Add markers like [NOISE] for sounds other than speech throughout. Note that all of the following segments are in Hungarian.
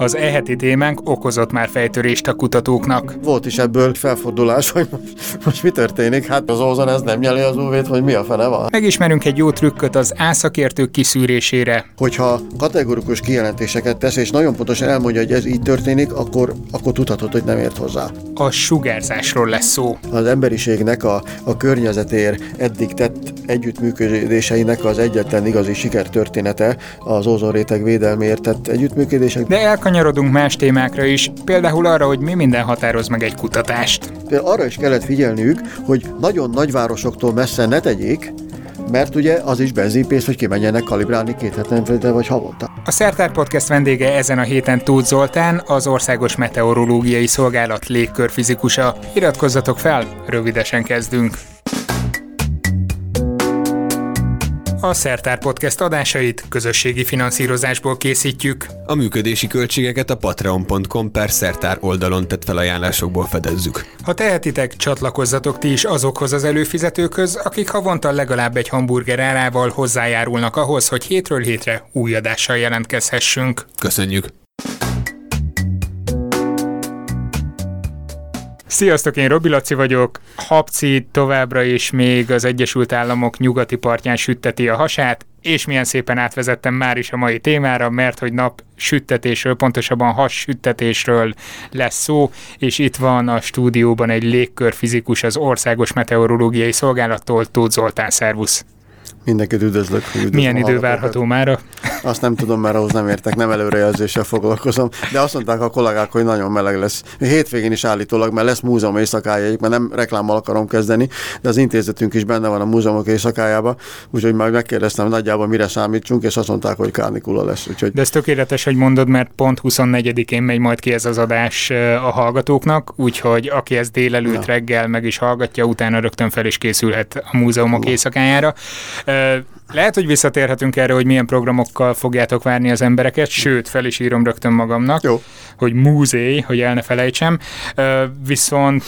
Az eheti témánk okozott már fejtörést a kutatóknak. Volt is ebből felfordulás, hogy most, [LAUGHS] most mi történik? Hát az ózon ez nem nyeli az UV-t, hogy mi a fene van? Megismerünk egy jó trükköt az ászakértők kiszűrésére. Hogyha kategorikus kijelentéseket tesz, és nagyon pontosan elmondja, hogy ez így történik, akkor, akkor tudhatod, hogy nem ért hozzá. A sugárzásról lesz szó. Az emberiségnek a, a környezetér eddig tett együttműködéseinek az egyetlen igazi sikertörténete az ózonréteg védelméért tett együttműködések. De elkanyarodunk más témákra is, például arra, hogy mi minden határoz meg egy kutatást. Például arra is kellett figyelniük, hogy nagyon nagyvárosoktól messze ne tegyék, mert ugye az is benzinpénz, hogy kimenjenek kalibrálni két hetente vagy havonta. A Szertár Podcast vendége ezen a héten Tóth Zoltán, az Országos Meteorológiai Szolgálat légkörfizikusa. Iratkozzatok fel, rövidesen kezdünk. A Szertár Podcast adásait közösségi finanszírozásból készítjük. A működési költségeket a patreon.com per szertár oldalon tett felajánlásokból fedezzük. Ha tehetitek, csatlakozzatok ti is azokhoz az előfizetőkhöz, akik havonta legalább egy hamburger árával hozzájárulnak ahhoz, hogy hétről hétre új adással jelentkezhessünk. Köszönjük! Sziasztok, én Robi Laci vagyok. Hapci továbbra is még az Egyesült Államok nyugati partján sütteti a hasát, és milyen szépen átvezettem már is a mai témára, mert hogy nap süttetésről, pontosabban has süttetésről lesz szó, és itt van a stúdióban egy légkörfizikus az Országos Meteorológiai Szolgálattól, Tóth Zoltán, szervusz! Mindenkit üdvözlök. üdvözlök Milyen idő várható mára? Azt nem tudom, mert ahhoz nem értek, nem előrejelzéssel foglalkozom. De azt mondták a kollégák, hogy nagyon meleg lesz. Hétvégén is állítólag, mert lesz múzeum éjszakája, mert nem reklámmal akarom kezdeni, de az intézetünk is benne van a múzeumok éjszakájába, úgyhogy majd megkérdeztem nagyjából mire számítsunk, és azt mondták, hogy kánikula lesz. Úgyhogy... De ez tökéletes, hogy mondod, mert pont 24-én megy majd ki ez az adás a hallgatóknak, úgyhogy aki ezt délelőtt Na. reggel meg is hallgatja, utána rögtön fel is készülhet a múzeumok Na. éjszakájára. Lehet, hogy visszatérhetünk erre, hogy milyen programokkal fogjátok várni az embereket, sőt, fel is írom rögtön magamnak, Jó. hogy múzé, hogy el ne felejtsem. Viszont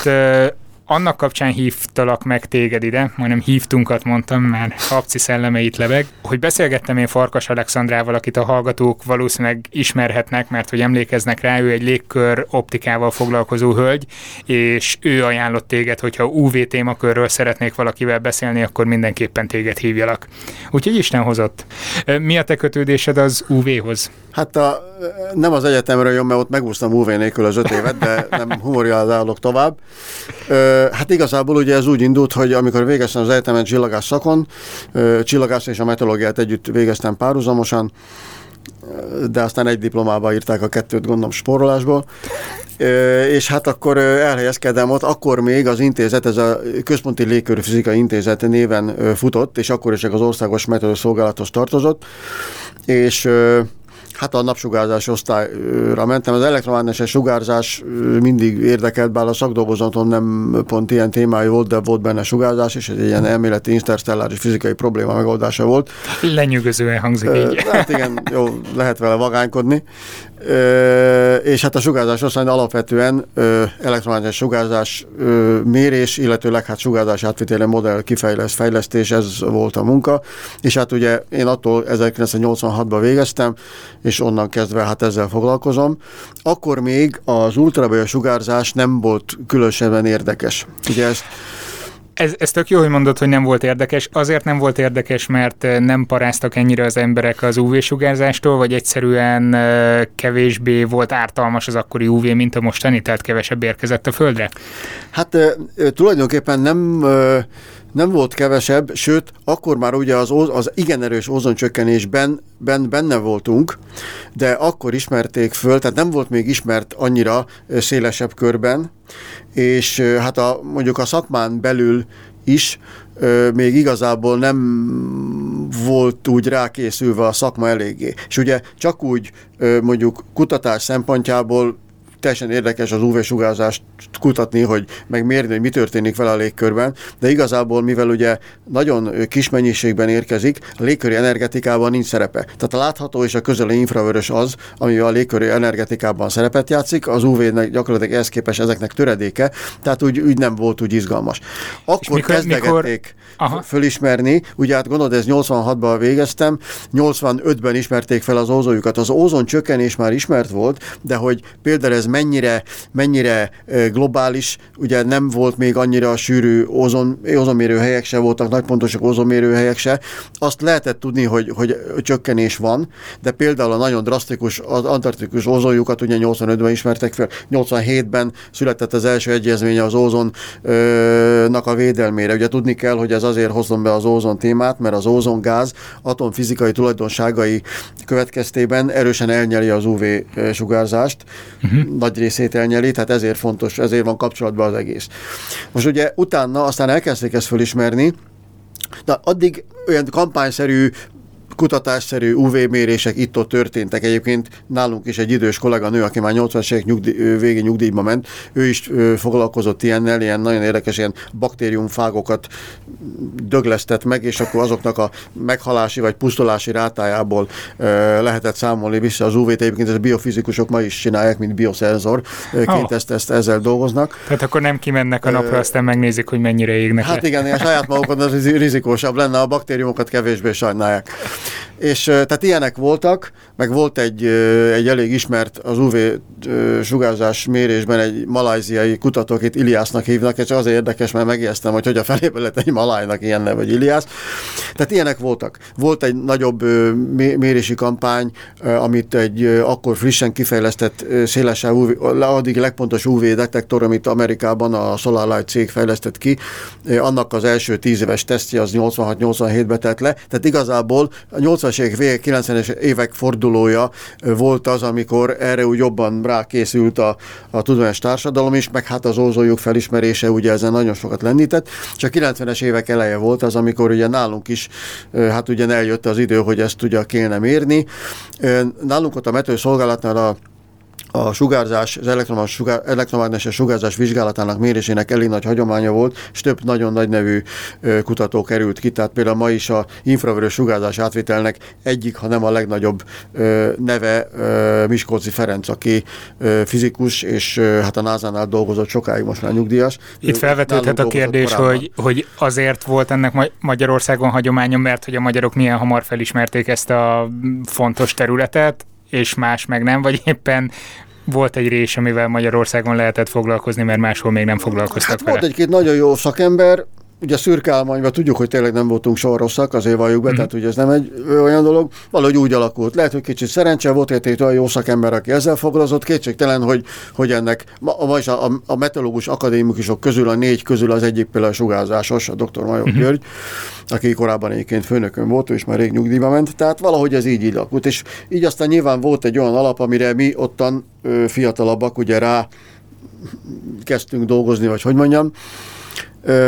annak kapcsán hívtalak meg téged ide, majdnem hívtunkat mondtam, mert Habci szellemeit lebeg, hogy beszélgettem én Farkas Alexandrával, akit a hallgatók valószínűleg ismerhetnek, mert hogy emlékeznek rá, ő egy légkör optikával foglalkozó hölgy, és ő ajánlott téged, hogyha UV témakörről szeretnék valakivel beszélni, akkor mindenképpen téged hívjalak. Úgyhogy Isten hozott. Mi a te kötődésed az UV-hoz? Hát a, nem az egyetemről jön, mert ott megúsztam UV nélkül az öt évet, de nem humorjázálok tovább. Hát igazából ugye ez úgy indult, hogy amikor végeztem az egyetemen csillagás szakon, csillagás és a meteorológiát együtt végeztem párhuzamosan, de aztán egy diplomába írták a kettőt, gondolom, spórolásból. És hát akkor elhelyezkedem ott, akkor még az intézet, ez a Központi Légkörfizikai Intézet néven futott, és akkor is az Országos Meteorszolgálathoz tartozott, és Hát a napsugárzás osztályra mentem. Az elektromágneses sugárzás mindig érdekelt, bár a szakdolgozatom nem pont ilyen témájú volt, de volt benne sugárzás, és ez egy ilyen elméleti interstelláris fizikai probléma megoldása volt. Lenyűgözően hangzik így. Hát igen, jó, lehet vele vagánykodni. És hát a sugárzás osztály alapvetően elektromágneses sugárzás mérés, illetőleg hát sugárzás átvitélő modell kifejleszt, fejlesztés, ez volt a munka. És hát ugye én attól 1986-ban végeztem, és onnan kezdve hát ezzel foglalkozom. Akkor még az ultrabajos sugárzás nem volt különösebben érdekes. Ugye ezt ez, ez tök jó, hogy mondod, hogy nem volt érdekes. Azért nem volt érdekes, mert nem paráztak ennyire az emberek az UV-sugárzástól, vagy egyszerűen kevésbé volt ártalmas az akkori UV, mint a mostani, tehát kevesebb érkezett a Földre? Hát tulajdonképpen nem nem volt kevesebb, sőt, akkor már ugye az, az igen erős ozoncsökkenésben ben, benne voltunk, de akkor ismerték föl, tehát nem volt még ismert annyira szélesebb körben, és hát a, mondjuk a szakmán belül is még igazából nem volt úgy rákészülve a szakma eléggé. És ugye csak úgy mondjuk kutatás szempontjából teljesen érdekes az UV-sugárzást kutatni, hogy megmérni, hogy mi történik vele a légkörben, de igazából, mivel ugye nagyon kis mennyiségben érkezik, a légköri energetikában nincs szerepe. Tehát a látható és a közeli infravörös az, ami a légköri energetikában szerepet játszik, az UV-nek gyakorlatilag ehhez képest ezeknek töredéke, tehát úgy, úgy nem volt úgy izgalmas. Akkor mikor, kezdegették mikor... fölismerni, ugye hát gondolod, ez 86-ban végeztem, 85-ben ismerték fel az ózonjukat. Az ózon csökkenés már ismert volt, de hogy például ez mennyire, mennyire globális, ugye nem volt még annyira sűrű ózon, ózonmérőhelyek se voltak, nagy pontosak ózonmérőhelyek se. Azt lehetett tudni, hogy, hogy csökkenés van, de például a nagyon drasztikus, az antarktikus ózonjukat ugye 85-ben ismertek fel, 87-ben született az első egyezmény az ózonnak a védelmére. Ugye tudni kell, hogy ez azért hozom be az ózon témát, mert az ózongáz atomfizikai tulajdonságai következtében erősen elnyeli az UV sugárzást, uh-huh. Nagy részét elnyeli, tehát ezért fontos, ezért van kapcsolatban az egész. Most ugye utána aztán elkezdték ezt fölismerni, de addig olyan kampányszerű kutatásszerű UV-mérések itt-ott történtek. Egyébként nálunk is egy idős kolléganő, aki már 80-as évek nyugdíj, végi nyugdíjba ment, ő is foglalkozott ilyennel, ilyen nagyon érdekes ilyen baktériumfágokat döglesztett meg, és akkor azoknak a meghalási vagy pusztulási rátájából lehetett számolni vissza az UV-t. Egyébként ez a biofizikusok ma is csinálják, mint bioszenzor. Ként oh. ezt, ezt ezzel dolgoznak. Tehát akkor nem kimennek a napra, aztán megnézik, hogy mennyire égnek Hát le. igen, a saját magukon az rizikósabb lenne, a baktériumokat kevésbé sajnálják. És tehát ilyenek voltak, meg volt egy, egy elég ismert az UV sugárzás mérésben egy malajziai kutató, akit Iliásznak hívnak, és azért érdekes, mert megijesztem, hogy hogy a felébe lett egy malájnak ilyen neve, vagy Iliász. Tehát ilyenek voltak. Volt egy nagyobb mérési kampány, amit egy akkor frissen kifejlesztett szélesebb UV, addig legpontos UV detektor, amit Amerikában a Solar Light cég fejlesztett ki, annak az első tíz éves tesztje az 86-87-be tett le, tehát igazából a 80-as évek vége, 90-es évek fordulója volt az, amikor erre úgy jobban rákészült a, a tudományos társadalom is, meg hát az ózonjuk felismerése ugye ezen nagyon sokat lendített. Csak 90-es évek eleje volt az, amikor ugye nálunk is, hát ugye eljött az idő, hogy ezt ugye kéne mérni. Nálunk ott a metőszolgálatnál a a sugárzás, az sugár, elektromágneses sugárzás vizsgálatának mérésének elég nagy hagyománya volt, és több nagyon nagy nevű kutató került ki, tehát például ma is a infravörös sugárzás átvételnek egyik, ha nem a legnagyobb neve Miskolci Ferenc, aki fizikus, és hát a NASA-nál dolgozott sokáig, most már nyugdíjas. Itt felvetődhet a kérdés, hogy, hogy azért volt ennek Magyarországon hagyománya, mert hogy a magyarok milyen hamar felismerték ezt a fontos területet, és más meg nem, vagy éppen volt egy rés, amivel Magyarországon lehetett foglalkozni, mert máshol még nem foglalkoztak hát vele. Volt egy-két nagyon jó szakember, ugye szürkálmányban tudjuk, hogy tényleg nem voltunk soha rosszak, azért valljuk be, mm. tehát ugye ez nem egy olyan dolog, valahogy úgy alakult. Lehet, hogy kicsit szerencse volt, hogy egy olyan jó szakember, aki ezzel foglalkozott, kétségtelen, hogy, hogy ennek, ma, ma is a, a meteorológus akadémikusok közül, a négy közül az egyik például a sugárzásos, a dr. Major mm-hmm. György, aki korábban egyébként főnökön volt, és már rég nyugdíjba ment, tehát valahogy ez így alakult, és így aztán nyilván volt egy olyan alap, amire mi ottan ö, fiatalabbak ugye rá kezdtünk dolgozni, vagy hogy mondjam,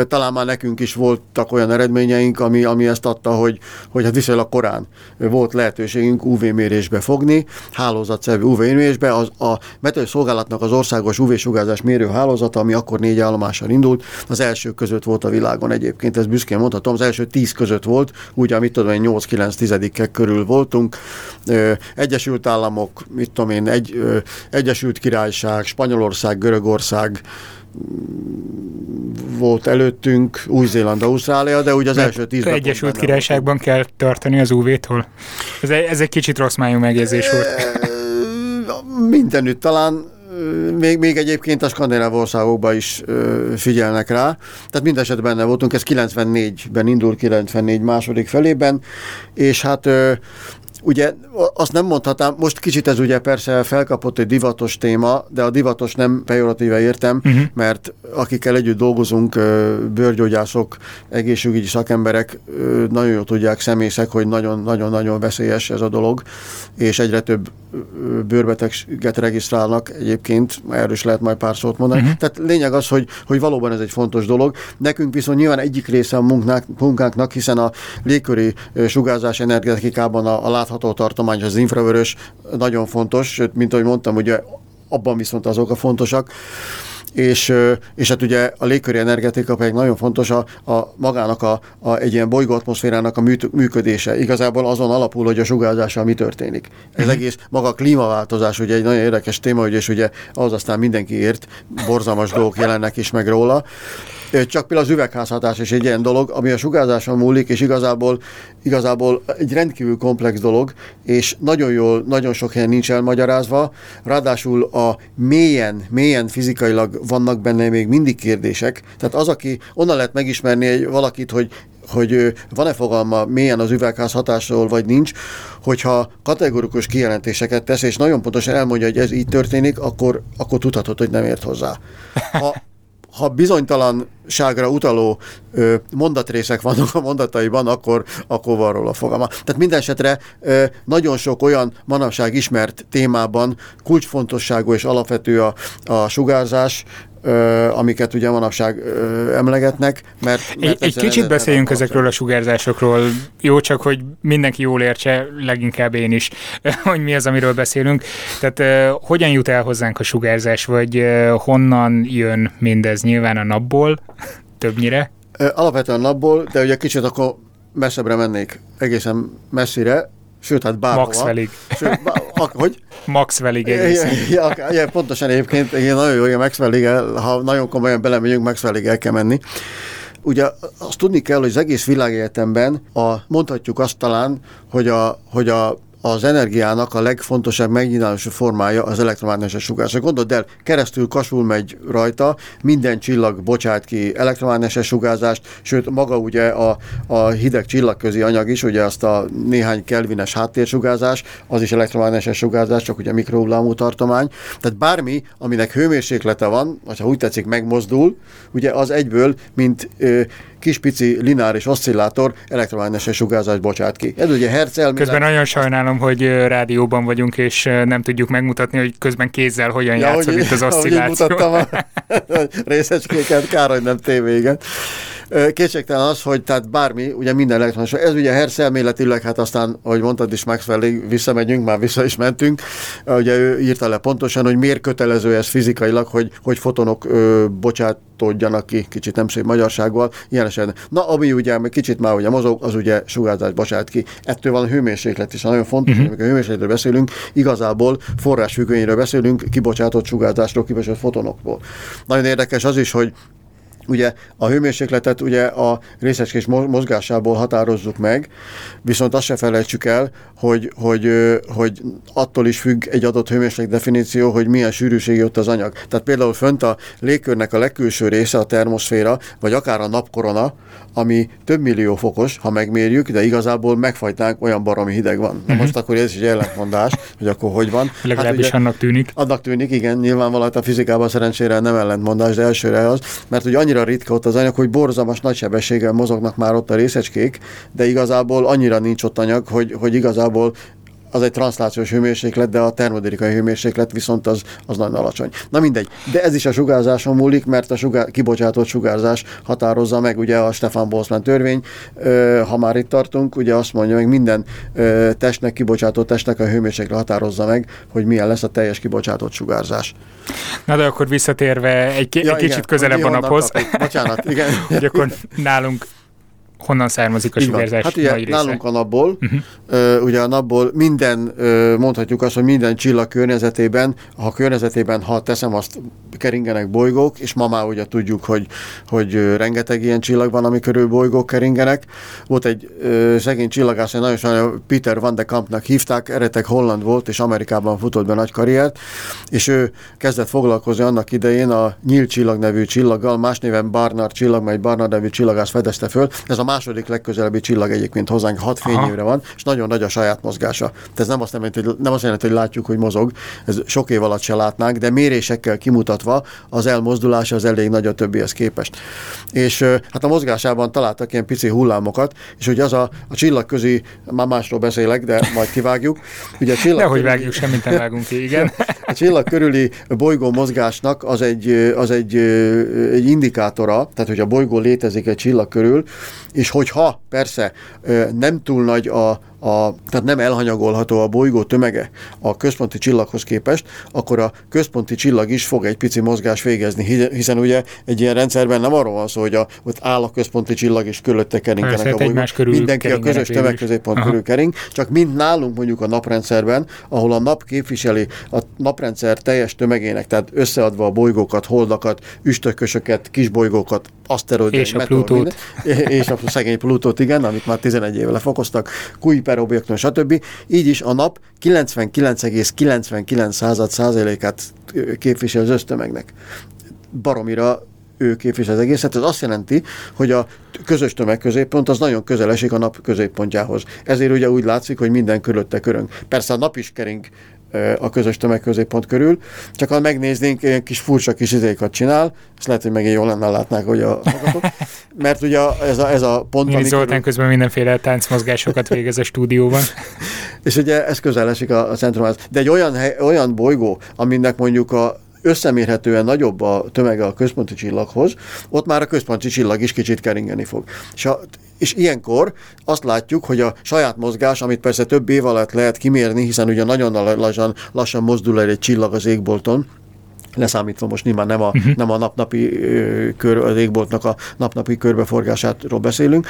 talán már nekünk is voltak olyan eredményeink, ami, ami ezt adta, hogy, hogy hát viszonylag korán volt lehetőségünk UV-mérésbe fogni, hálózatszerű UV-mérésbe. Az, a meteor szolgálatnak az országos UV-sugárzás mérő hálózata, ami akkor négy állomással indult, az első között volt a világon egyébként, ez büszkén mondhatom, az első tíz között volt, úgy, amit tudom én, 8-9 tizedikkel körül voltunk. Egyesült Államok, mit tudom én, egy, Egyesült Királyság, Spanyolország, Görögország, volt előttünk, Új-Zéland, Ausztrália, de ugye az Mert első tíz Egyesült Királyságban kell tartani az UV-tól? Ez, ez egy kicsit rossz májú megjegyzés volt. Mindenütt talán még, még egyébként a skandináv országokban is figyelnek rá. Tehát mindeset benne voltunk, ez 94-ben indul, 94 második felében, és hát Ugye azt nem mondhatám, most kicsit ez ugye persze felkapott egy divatos téma, de a divatos nem pejoratíve értem, uh-huh. mert akikkel együtt dolgozunk, bőrgyógyászok, egészségügyi szakemberek nagyon jól tudják személyek, hogy nagyon-nagyon-nagyon veszélyes ez a dolog, és egyre több bőrbeteget regisztrálnak egyébként, erről is lehet majd pár szót mondani. Uh-huh. Tehát lényeg az, hogy, hogy valóban ez egy fontos dolog. Nekünk viszont nyilván egyik része a munkánk, munkánknak, hiszen a légköri sugárzás energetikában a, a látható tartomány, az infravörös nagyon fontos, sőt, mint ahogy mondtam, ugye abban viszont azok a fontosak és, és hát ugye a légköri energetika pedig nagyon fontos a, a magának a, a, egy ilyen bolygóatmoszférának a működése. Igazából azon alapul, hogy a sugárzással mi történik. Ez mhm. egész maga a klímaváltozás ugye egy nagyon érdekes téma, hogy és ugye az aztán mindenki ért, borzalmas dolgok jelennek is meg róla. Csak például az üvegházhatás is egy ilyen dolog, ami a sugárzáson múlik, és igazából, igazából egy rendkívül komplex dolog, és nagyon jól, nagyon sok helyen nincs elmagyarázva, ráadásul a mélyen, mélyen fizikailag vannak benne még mindig kérdések. Tehát az, aki onnan lehet megismerni egy valakit, hogy hogy van-e fogalma mélyen az üvegház hatásról, vagy nincs, hogyha kategorikus kijelentéseket tesz, és nagyon pontosan elmondja, hogy ez így történik, akkor, akkor tudhatod, hogy nem ért hozzá. Ha ha bizonytalanságra utaló ö, mondatrészek vannak a mondataiban, akkor, akkor van róla fogalma. Tehát minden esetre ö, nagyon sok olyan manapság ismert témában kulcsfontosságú és alapvető a, a sugárzás, amiket ugye manapság emlegetnek, mert... mert egy, egy kicsit beszéljünk ezekről a sugárzásokról, jó csak, hogy mindenki jól értse, leginkább én is, [LAUGHS] hogy mi az, amiről beszélünk. Tehát hogyan jut el hozzánk a sugárzás, vagy honnan jön mindez? Nyilván a napból, [LAUGHS] többnyire? Alapvetően napból, de ugye kicsit akkor messzebbre mennék, egészen messzire, sőt, hát bárhova. Maxwellig. Sőt, bá, a, hogy? Maxwellig egészen. Ja, ja, ja, pontosan egyébként, én nagyon jó, hogy a Maxwellig, ha nagyon komolyan belemegyünk, Maxwellig el kell menni. Ugye azt tudni kell, hogy az egész világegyetemben a, mondhatjuk azt talán, hogy a, hogy a az energiának a legfontosabb megnyilvánulási formája az elektromágneses sugárzás. Gondold el, keresztül kasul megy rajta, minden csillag bocsát ki elektromágneses sugárzást, sőt maga ugye a, a hideg csillagközi anyag is, ugye azt a néhány kelvines háttérsugárzás, az is elektromágneses sugárzás, csak ugye mikrohullámú tartomány. Tehát bármi, aminek hőmérséklete van, vagy ha úgy tetszik, megmozdul, ugye az egyből, mint ö, kis pici lineáris oszcillátor elektromágneses sugárzást bocsát ki. Ez ugye herc elmélet. Közben nagyon sajnálom, hogy rádióban vagyunk, és nem tudjuk megmutatni, hogy közben kézzel hogyan ja, játszol itt az oszcilláció. mutattam a [LAUGHS] részecskéket, kár, hogy nem tévégen. Kétségtelen az, hogy tehát bármi, ugye minden elektronos, ez ugye Hertz elméletileg, hát aztán, ahogy mondtad is, Maxwellig visszamegyünk, már vissza is mentünk, ugye ő írta le pontosan, hogy miért kötelező ez fizikailag, hogy, hogy fotonok ö, bocsátódjanak ki, kicsit nem szép magyarsággal, ilyen esetben. Na, ami ugye kicsit már ugye mozog, az ugye sugárzás bocsát ki. Ettől van a hőmérséklet is, nagyon fontos, uh-huh. amikor hőmérsékletről beszélünk, igazából forrásfüggvényről beszélünk, kibocsátott sugárzásról, kibocsátott fotonokból. Nagyon érdekes az is, hogy Ugye a hőmérsékletet ugye a részecskés mozgásából határozzuk meg, viszont azt se felejtsük el, hogy, hogy, hogy attól is függ egy adott hőmérséklet definíció, hogy milyen sűrűségi ott az anyag. Tehát például fönt a légkörnek a legkülső része, a termoszféra, vagy akár a napkorona, ami több millió fokos, ha megmérjük, de igazából megfajtánk, olyan baromi hideg van. Na most akkor ez is ellentmondás, hogy akkor hogy van. Legalábbis hát ugye, annak tűnik. Annak tűnik, igen, nyilvánvalóan a fizikában szerencsére nem ellentmondás, de elsőre az, mert ugye annyira ritka ott az anyag, hogy borzalmas nagy sebességgel mozognak már ott a részecskék, de igazából annyira nincs ott anyag, hogy, hogy igazából az egy transzlációs hőmérséklet, de a termodinamikai hőmérséklet viszont az, az nagyon alacsony. Na mindegy, de ez is a sugárzáson múlik, mert a sugár, kibocsátott sugárzás határozza meg ugye a Stefan Boltzmann törvény, ha már itt tartunk, ugye azt mondja, hogy minden testnek, kibocsátott testnek a hőmérséklet határozza meg, hogy milyen lesz a teljes kibocsátott sugárzás. Na de akkor visszatérve egy, ja, egy kicsit igen, közelebb a naphoz. Bocsánat, igen. [LAUGHS] hogy akkor nálunk honnan származik a Így sugárzás Hát ugye nagy nálunk a napból, uh-huh. uh, ugye a napból minden, mondhatjuk azt, hogy minden csillag környezetében, ha környezetében, ha teszem azt, keringenek bolygók, és ma már ugye tudjuk, hogy, hogy rengeteg ilyen csillag van, ami körül bolygók keringenek. Volt egy uh, szegény csillagász, egy nagyon sajnálom, Peter van de Kampnak hívták, eretek holland volt, és Amerikában futott be nagy karriert, és ő kezdett foglalkozni annak idején a nyílt csillag nevű csillaggal, más néven Barnard csillag, mely Barnard nevű csillagász fedezte föl. Ez a második legközelebbi csillag egyébként hozzánk, hat fényévre van, és nagyon nagy a saját mozgása. Tehát ez nem azt jelenti, hogy, nem azt jelenti, hogy látjuk, hogy mozog, ez sok év alatt se látnánk, de mérésekkel kimutatva az elmozdulása az elég nagy a többihez képest. És hát a mozgásában találtak ilyen pici hullámokat, és hogy az a, a csillagközi, már másról beszélek, de majd kivágjuk. Ugye a csillag körüli, vágjuk, semmit nem vágunk ki, igen. [LAUGHS] A csillag körüli bolygó mozgásnak az egy, az egy, egy indikátora, tehát hogy a bolygó létezik egy csillag körül, és hogyha persze nem túl nagy a, a, tehát nem elhanyagolható a bolygó tömege a központi csillaghoz képest, akkor a központi csillag is fog egy pici mozgás végezni, hiszen ugye egy ilyen rendszerben nem arról van szó, hogy a, ott áll a központi csillag és körülötte keringenek a bolygók. Körül Mindenki a közös tömegközéppont körül kering, csak mint nálunk mondjuk a naprendszerben, ahol a nap képviseli a naprendszer teljes tömegének, tehát összeadva a bolygókat, holdakat, üstökösöket, kisbolygókat, aszteroidai, és a Plutót. [LAUGHS] és a szegény Plutót, igen, amit már 11 éve lefokoztak, Kuiper objektum, stb. Így is a nap 99,99 százalékát képvisel az ösztömegnek. Baromira ő képvisel az egészet. Ez azt jelenti, hogy a közös tömegközéppont az nagyon közel esik a nap középpontjához. Ezért ugye úgy látszik, hogy minden körülötte körünk. Persze a nap is kering a közös tömegközéppont körül, csak ha megnéznénk, ilyen kis furcsa kis izékat csinál, ezt lehet, hogy megint jól lenne látnák, hogy a hallgatók, [LAUGHS] mert ugye ez a, ez a pont... Én Zoltán körül... közben mindenféle táncmozgásokat végez a stúdióban. [LAUGHS] és ugye ez közel esik a, a centrumhoz. De egy olyan, hely, olyan bolygó, aminek mondjuk a összemérhetően nagyobb a tömege a központi csillaghoz, ott már a központi csillag is kicsit keringeni fog. És, a, és ilyenkor azt látjuk, hogy a saját mozgás, amit persze több év alatt lehet kimérni, hiszen ugye nagyon lassan, lassan mozdul el egy csillag az égbolton, leszámítva most nyilván nem a, uh-huh. nem a napnapi kör, az égboltnak a napnapi körbeforgásátról beszélünk,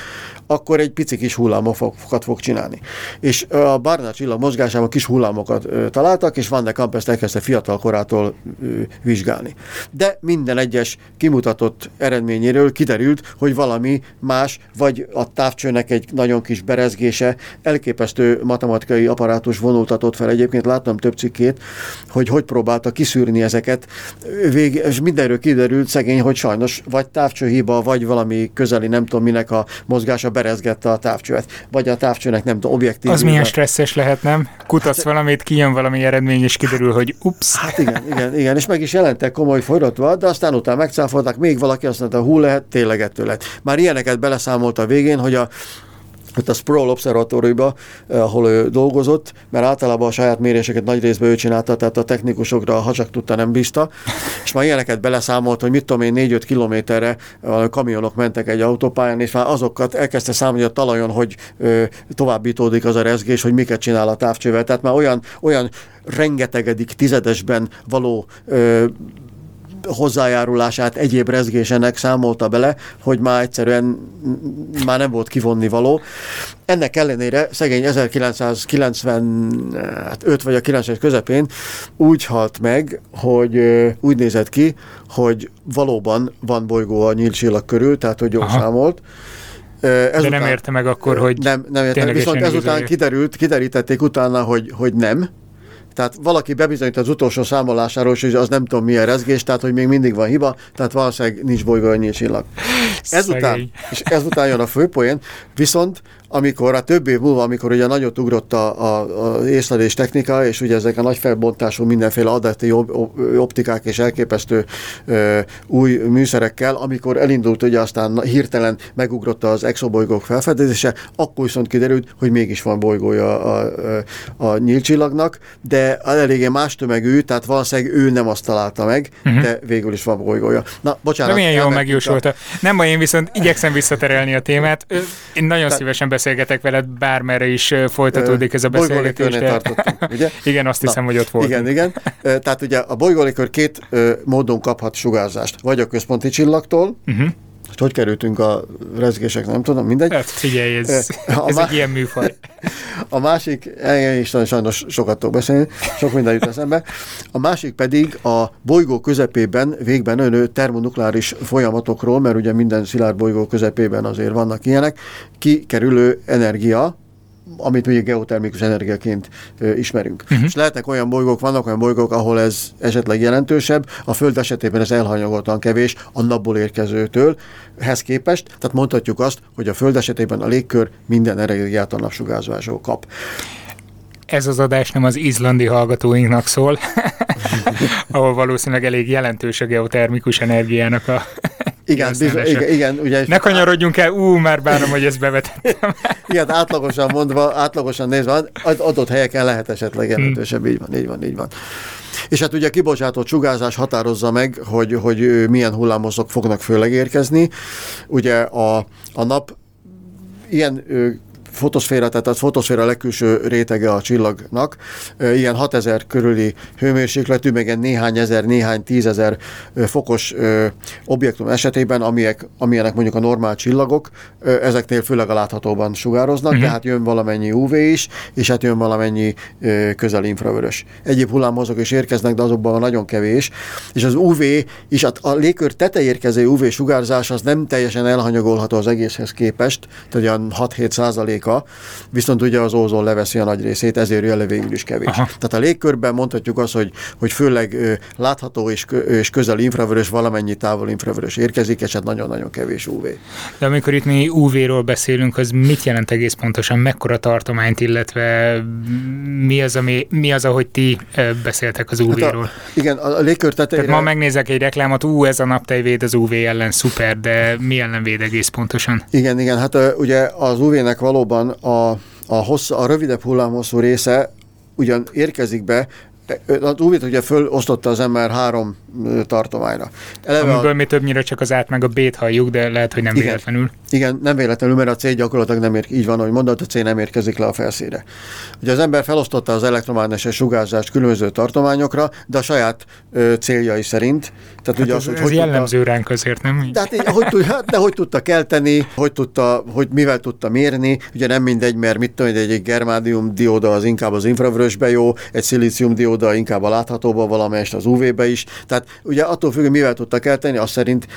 akkor egy pici kis hullámokat fog csinálni. És a Barnard csillag mozgásában kis hullámokat ö, találtak, és Van de Kamp ezt elkezdte fiatal korától ö, vizsgálni. De minden egyes kimutatott eredményéről kiderült, hogy valami más, vagy a távcsőnek egy nagyon kis berezgése, elképesztő matematikai apparátus vonultatott fel. Egyébként láttam több cikkét, hogy hogy próbálta kiszűrni ezeket, vég, és mindenről kiderült szegény, hogy sajnos vagy távcsőhiba, vagy valami közeli, nem tudom minek a mozgása berezgette a távcsövet, vagy a távcsőnek nem tudom, objektív. Az milyen stresszes lehet, nem? Kutatsz hát, valamit, kijön valami eredmény, és kiderül, hogy ups. Hát igen, igen, igen, és meg is jelentek komoly forratva, de aztán utána megcáfolták, még valaki azt mondta, hú lehet, tényleg ettől lett. Már ilyeneket beleszámolt a végén, hogy a ott a Sproul Observatóriuba, eh, ahol ő dolgozott, mert általában a saját méréseket nagy részben ő csinálta, tehát a technikusokra, ha csak tudta, nem bízta, és már ilyeneket beleszámolt, hogy mit tudom én, 4-5 kilométerre a kamionok mentek egy autópályán, és már azokat elkezdte számolni a talajon, hogy ö, továbbítódik az a rezgés, hogy miket csinál a távcsővel. Tehát már olyan, olyan rengetegedik tizedesben való ö, hozzájárulását egyéb rezgésenek számolta bele, hogy már egyszerűen már nem volt kivonni való. Ennek ellenére szegény 1995 vagy a 90-es közepén úgy halt meg, hogy úgy nézett ki, hogy valóban van bolygó a nyílt csillag körül, tehát hogy jól számolt. Ezután, De nem érte meg akkor, hogy Nem, nem érte, viszont ezután kiderült, kiderítették utána, hogy, hogy nem, tehát valaki bebizonyít az utolsó számolásáról, és az nem tudom milyen rezgés, tehát hogy még mindig van hiba, tehát valószínűleg nincs bolygó annyi csillag. Ezután, és ezután jön a főpoén, viszont amikor a több év múlva, amikor ugye nagyot ugrott a, a, a észlelés technika, és ugye ezek a nagy felbontású mindenféle adati optikák és elképesztő ö, új műszerekkel, amikor elindult ugye aztán hirtelen megugrott az exobolygók felfedezése, akkor viszont kiderült, hogy mégis van bolygója a, a, a nyílcsillagnak, de eléggé más tömegű, tehát valószínűleg ő nem azt találta meg, uh-huh. de végül is van bolygója. Na, bocsánat. De milyen jól megjósolta. Nem baj, én viszont igyekszem visszaterelni a témát. Én nagyon Te... szívesen beszélgetek veled, bármerre is folytatódik ez a beszélgetés. De... ugye? [LAUGHS] igen, azt hiszem, Na, hogy ott volt. Igen, igen. Tehát ugye a bolygólikör két módon kaphat sugárzást. Vagy a központi csillagtól, uh-huh hogy hogy kerültünk a rezgések, nem tudom, mindegy. Hát figyelj, ez, a ez má... egy ilyen műfaj. A másik, én is sajnos sokat tudok beszélni, sok minden jut eszembe. A másik pedig a bolygó közepében végben önő termonukleáris folyamatokról, mert ugye minden szilárd bolygó közepében azért vannak ilyenek, kikerülő energia, amit ugye geotermikus energiaként ismerünk. Uh-huh. És lehetnek olyan bolygók, vannak olyan bolygók, ahol ez esetleg jelentősebb, a Föld esetében ez elhanyagoltan kevés a napból érkezőtől, hez képest, tehát mondhatjuk azt, hogy a Föld esetében a légkör minden energiát a napsugárzásról kap. Ez az adás nem az izlandi hallgatóinknak szól, [LAUGHS] ahol valószínűleg elég jelentős a geotermikus energiának a igen, bizony, igen, igen ugye, ne kanyarodjunk el, ú, már bánom, hogy ezt bevetettem. [LAUGHS] igen, átlagosan mondva, átlagosan nézve, adott helyeken lehet esetleg jelentősebb, hmm. így van, így van, így van. És hát ugye a kibocsátott sugárzás határozza meg, hogy, hogy milyen hullámosok fognak főleg érkezni. Ugye a, a nap ilyen fotoszféra, tehát a fotoszféra a legkülső rétege a csillagnak, ilyen 6000 körüli hőmérsékletű, meg néhány ezer, néhány tízezer fokos objektum esetében, amilyek, amilyenek mondjuk a normál csillagok, ezeknél főleg a láthatóban sugároznak, uh-huh. tehát jön valamennyi UV is, és hát jön valamennyi közeli infravörös. Egyéb hullámhozók is érkeznek, de azokban nagyon kevés, és az UV is, hát a légkör tetejérkező UV sugárzás az nem teljesen elhanyagolható az egészhez képest, tehát olyan 6-7 százaléka, viszont ugye az ózon leveszi a nagy részét, ezért jön végül is kevés. Aha. Tehát a légkörben mondhatjuk azt, hogy, hogy főleg látható és, és közel infravörös, valamennyi távol infravörös érkezik, és hát nagyon-nagyon kevés UV. De amikor itt mi UV-ról beszélünk, az mit jelent egész pontosan, mekkora tartományt, illetve mi az, ami, mi az ahogy ti beszéltek az UV-ról? Hát a, igen, a légkör tetejére... Tehát ma megnézek egy reklámot, ú, ez a naptej véd az UV ellen, szuper, de mi ellen véd egész pontosan? Igen, igen, hát ugye az UV-nek valóban a, a, hossz, a rövidebb hullámhosszú része ugyan érkezik be, az UV-t ugye fölosztotta az ember három tartományra. Eleve Amiből a... mi többnyire csak az át meg a B-t halljuk, de lehet, hogy nem igen, véletlenül. Igen, nem véletlenül, mert a C gyakorlatilag nem ér, így van, hogy mondott, a C nem érkezik le a felszíre. Ugye az ember felosztotta az elektromágneses sugárzást különböző tartományokra, de a saját ö, céljai szerint. Tehát hát ugye ez, az, hogy ez hogy jellemző tudta, ránk azért, nem? De, hát, hogy, hát, de hogy tudta kelteni, hogy tudta, hogy mivel tudta mérni, ugye nem mindegy, mert mit tudom, egy, egy germánium dióda az inkább az infravörösbe jó, egy szilícium dióda inkább a láthatóba, valamelyest az UV-be is. Tehát ugye attól függ, mivel tudta kelteni, azt szerint,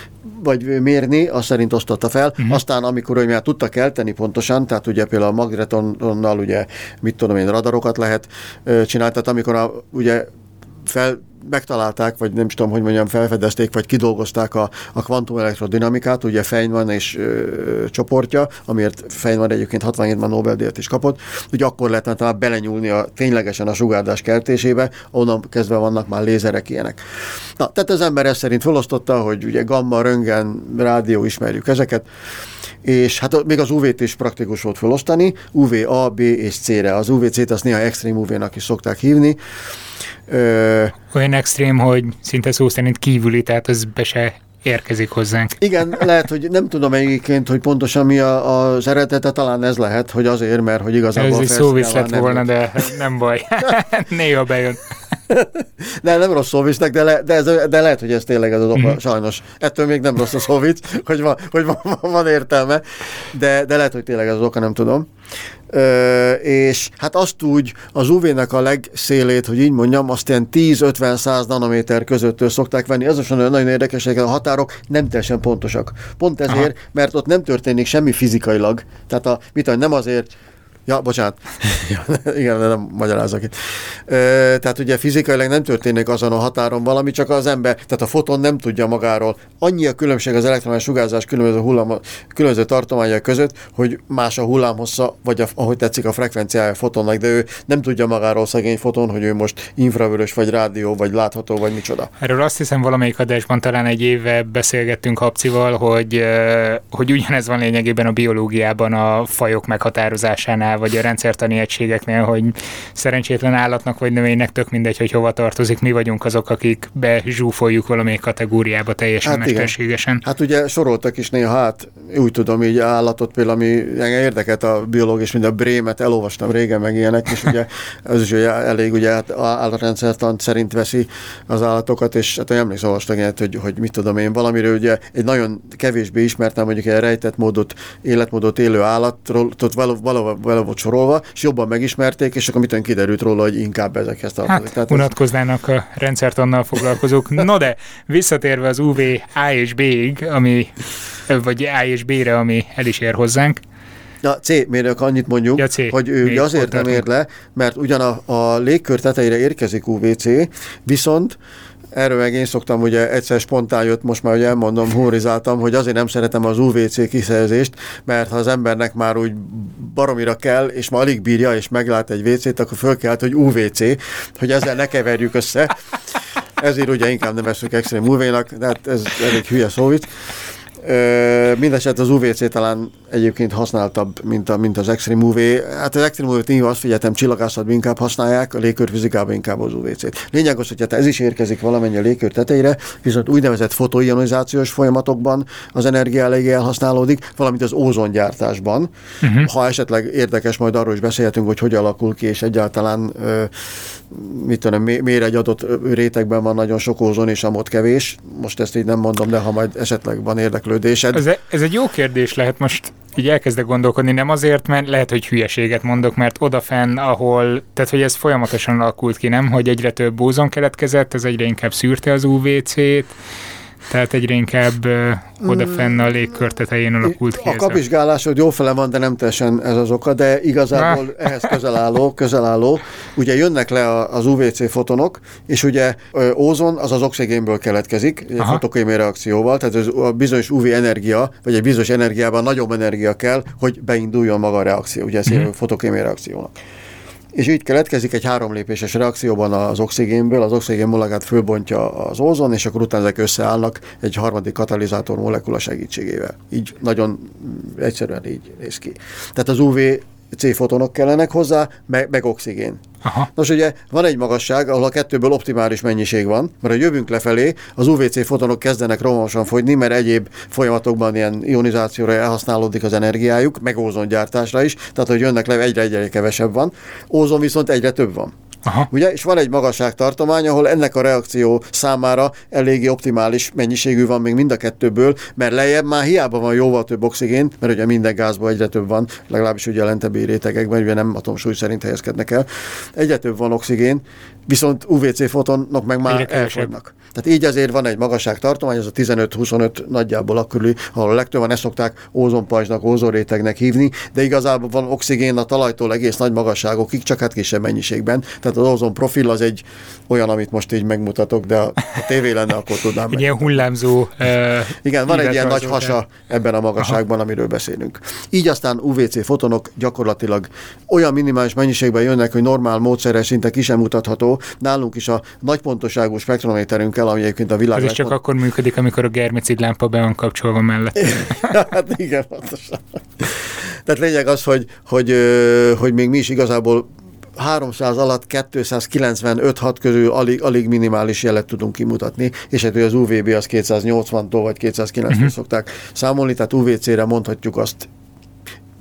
vagy mérni, azt szerint osztotta fel. Uh-huh. Aztán, amikor hogy már tudta kelteni pontosan, tehát ugye például a magnetonnal ugye, mit tudom én, radarokat lehet csinálni, tehát amikor a, ugye fel megtalálták, vagy nem is tudom, hogy mondjam, felfedezték, vagy kidolgozták a, a kvantumelektrodinamikát, ugye Feynman és ö, csoportja, amiért Feynman egyébként 67-ben Nobel-díjat is kapott, ugye akkor lehetne talán belenyúlni a, ténylegesen a sugárdás keltésébe, onnan kezdve vannak már lézerek ilyenek. Na, tehát az ember ezt szerint felosztotta, hogy ugye gamma, röntgen, rádió, ismerjük ezeket, és hát még az UV-t is praktikus volt felosztani, UV A, B és C-re. Az UVC-t azt néha extrém UV-nak is szokták hívni, Ö, Olyan extrém, hogy szinte szó szerint kívüli, tehát az be se érkezik hozzánk. Igen, lehet, hogy nem tudom egyébként, hogy pontosan mi a, az eredete, talán ez lehet, hogy azért, mert hogy igazából... Ez egy szóvisz lett volna, de nem baj. [LAUGHS] Néha bejön. De nem rossz szóvisznek, de, le, de, ez, de lehet, hogy ez tényleg ez az oka, mm-hmm. sajnos. Ettől még nem rossz a szóvic, hogy, van, hogy van, van, van értelme, de, de lehet, hogy tényleg ez az oka, nem tudom. Ö, és hát azt úgy az UV-nek a legszélét, hogy így mondjam, azt ilyen 10-50-100 nanométer közöttől szokták venni. Ez is nagyon érdekes, hogy a határok nem teljesen pontosak. Pont ezért, Aha. mert ott nem történik semmi fizikailag. Tehát a, mit nem azért Ja, bocsánat. [LAUGHS] [LAUGHS] Igen, nem magyarázok itt. E, tehát ugye fizikailag nem történik azon a határon valami, csak az ember, tehát a foton nem tudja magáról. Annyi a különbség az elektromos sugárzás különböző, hullám, különböző tartományok között, hogy más a hullámhossza, vagy a, ahogy tetszik a frekvenciája a fotonnak, de ő nem tudja magáról szegény foton, hogy ő most infravörös, vagy rádió, vagy látható, vagy micsoda. Erről azt hiszem valamelyik adásban talán egy éve beszélgettünk Habcival, hogy, hogy ugyanez van lényegében a biológiában a fajok meghatározásánál, vagy a rendszertani egységeknél, hogy szerencsétlen állatnak vagy növénynek tök mindegy, hogy hova tartozik, mi vagyunk azok, akik bezsúfoljuk valamelyik kategóriába teljesen hát mesterségesen. Igen. Hát ugye soroltak is néha, hát úgy tudom, így állatot például, ami érdekelt a biológus, mint a brémet, elolvastam régen meg ilyenek, és ugye [LAUGHS] ez is ugye elég ugye hát állatrendszertan szerint veszi az állatokat, és hát emlékszem, olvastam ilyet, hogy, hogy mit tudom én, valamiről ugye egy nagyon kevésbé ismertem, mondjuk egy rejtett módot, életmódot élő állatról, valahol, valahol volt sorolva, és jobban megismerték, és akkor mitől kiderült róla, hogy inkább ezekhez tartozik. Hát, Tehát unatkoznának a rendszert annal foglalkozók. No de, visszatérve az UV A és B-ig, ami, vagy A és B-re, ami el is ér hozzánk, Ja, C mérők annyit mondjuk, ja, C, hogy ő azért nem ér le, mert ugyan a, a légkör tetejére érkezik UVC, viszont Erről meg én szoktam, ugye egyszer spontán jött, most már hogy elmondom, humorizáltam, hogy azért nem szeretem az UVC kiszerzést, mert ha az embernek már úgy baromira kell, és ma alig bírja, és meglát egy WC-t, akkor föl kell, hogy UVC, hogy ezzel ne keverjük össze. Ezért ugye inkább nevezzük extrém UV-nak, de hát ez elég hülye szóvic. Mindenesetre az UVC talán egyébként használtabb, mint, a, mint az Extreme UV. Hát az Extreme UV-t én azt figyeltem, csillagászatban inkább használják, a légkörfizikában inkább az UVC-t. Lényeg az, hogy hát ez is érkezik valamennyi a légkör tetejére, viszont úgynevezett fotoionizációs folyamatokban az energia eléggé elhasználódik, valamint az ózongyártásban. Uh-huh. Ha esetleg érdekes, majd arról is beszélhetünk, hogy hogy alakul ki, és egyáltalán mit tudom, miért egy adott rétegben van nagyon sok ózon, és amott kevés. Most ezt így nem mondom, de ha majd esetleg van érdeklődésed. Ez, ez egy jó kérdés lehet most így elkezdek gondolkodni, nem azért, mert lehet, hogy hülyeséget mondok, mert odafenn, ahol, tehát hogy ez folyamatosan alakult ki, nem, hogy egyre több ózon keletkezett, ez egyre inkább szűrte az UVC-t, tehát egyre inkább odafenn a légkör tetején alakult ki. A kapizsgálásod jó fele van, de nem teljesen ez az oka, de igazából Na. ehhez közel álló, közel álló. Ugye jönnek le az UVC fotonok, és ugye ózon az az oxigénből keletkezik, egy fotokémiai reakcióval, tehát ez a bizonyos UV energia, vagy egy bizonyos energiában nagyobb energia kell, hogy beinduljon maga a reakció, ugye ez uh-huh. fotokémiai reakciónak és így keletkezik egy három lépéses reakcióban az oxigénből, az oxigén molekát fölbontja az ózon, és akkor utána ezek összeállnak egy harmadik katalizátor molekula segítségével. Így nagyon egyszerűen így néz ki. Tehát az UV C-fotonok kellenek hozzá, meg, meg oxigén. Aha. Nos, ugye van egy magasság, ahol a kettőből optimális mennyiség van, mert ha jövünk lefelé, az UVC fotonok kezdenek romosan fogyni, mert egyéb folyamatokban ilyen ionizációra elhasználódik az energiájuk, meg ózongyártásra is, tehát hogy jönnek le, egyre-egyre kevesebb van. Ózon viszont egyre több van. Aha. Ugye, és van egy magasságtartomány, ahol ennek a reakció számára eléggé optimális mennyiségű van még mind a kettőből, mert lejjebb már hiába van jóval több oxigén, mert ugye minden gázban egyre több van, legalábbis ugye a lentebbi rétegekben, ugye nem atomsúly szerint helyezkednek el. Egyre több van oxigén, viszont UVC fotonok meg már elfogynak. Tehát így azért van egy magasságtartomány, az a 15-25 nagyjából akkor, ahol a legtöbben ezt szokták ózonpajzsnak, ózonrétegnek hívni, de igazából van oxigén a talajtól egész nagy magasságokig, csak hát kisebb mennyiségben. Tehát az ózon profil az egy olyan, amit most így megmutatok, de a tévé lenne, akkor tudnám. [LAUGHS] Egy ilyen hullámzó. Uh, Igen, van egy ilyen nagy hasa ebben a magasságban, Aha. amiről beszélünk. Így aztán UVC fotonok gyakorlatilag olyan minimális mennyiségben jönnek, hogy normál módszerrel szinte ki sem mutatható. Nálunk is a nagy pontoságú spektrométerünkkel, ami egyébként a világ. Ez csak akkor működik, amikor a germicid lámpa be van kapcsolva mellett. [LAUGHS] hát igen, pontosan. Tehát lényeg az, hogy, hogy, hogy még mi is igazából 300 alatt 295-6 közül alig, alig minimális jelet tudunk kimutatni, és hát az UVB az 280-tól vagy 290 uh-huh. szokták számolni, tehát UVC-re mondhatjuk azt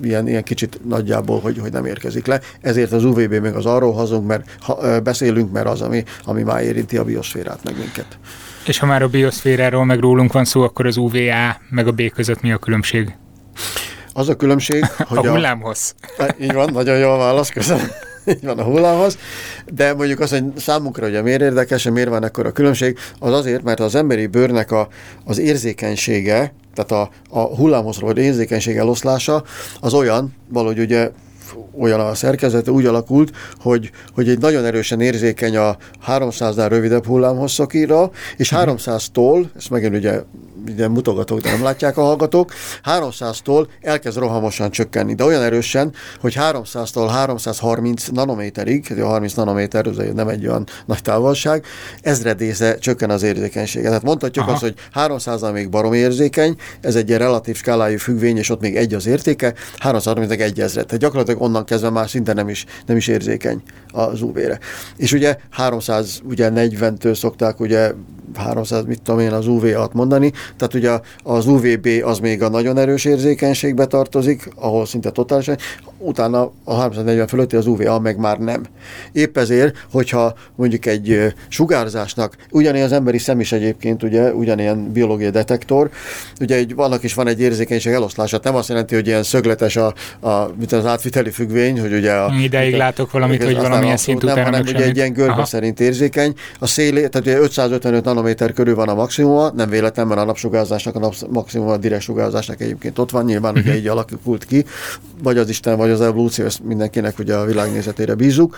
ilyen, ilyen kicsit nagyjából, hogy, hogy nem érkezik le. Ezért az UVB még az arról hazunk, mert ha, beszélünk, mert az, ami, ami már érinti a bioszférát meg minket. És ha már a bioszféráról meg rólunk van szó, akkor az UVA meg a B között mi a különbség? Az a különbség, [LAUGHS] hogy a hullámhoz. A, így van, nagyon jól válasz, köszönöm. Van a hullámhoz, de mondjuk az, hogy számunkra ugye miért érdekes, miért van ekkor a különbség, az azért, mert az emberi bőrnek a, az érzékenysége, tehát a, a hullámhoz vagy érzékenység eloszlása az olyan, valahogy ugye olyan a szerkezete, úgy alakult, hogy, hogy egy nagyon erősen érzékeny a 300-nál rövidebb hullámhosszakira, és 300-tól, mhm. ezt megint ugye ugye mutogatok, de nem látják a hallgatók, 300-tól elkezd rohamosan csökkenni, de olyan erősen, hogy 300-tól 330 nanométerig, a 30 nanométer, ez nem egy olyan nagy távolság, ezredésze csökken az érzékenysége. Tehát mondhatjuk Aha. azt, hogy 300 még barom érzékeny, ez egy ilyen relatív skálájú függvény, és ott még egy az értéke, 330 meg egy ezred. Tehát gyakorlatilag onnan kezdve már szinte nem is, nem is érzékeny az UV-re. És ugye 340-től szokták ugye 300, mit tudom én, az UV-at mondani, tehát ugye az UVB az még a nagyon erős érzékenységbe tartozik, ahol szinte totálisan, utána a 340 fölötti az UVA meg már nem. Épp ezért, hogyha mondjuk egy sugárzásnak, ugyanilyen az emberi szem is egyébként, ugye, ugyanilyen biológiai detektor, ugye egy, vannak is van egy érzékenység eloszlása, nem azt jelenti, hogy ilyen szögletes a, a mint az átviteli függvény, hogy ugye a, Ideig a, látok valamit, hogy valamilyen szint után nem, hanem ugye egy ilyen görbe szerint érzékeny. A szélé, tehát ugye 555 nanométer körül van a maximuma, nem véletlen, mert a napsugárzásnak a maximuma a direkt sugárzásnak egyébként ott van, nyilván uh-huh. ugye mhm. így alakult ki, vagy az Isten, vagy az evolúció, ezt mindenkinek ugye a világnézetére bízunk.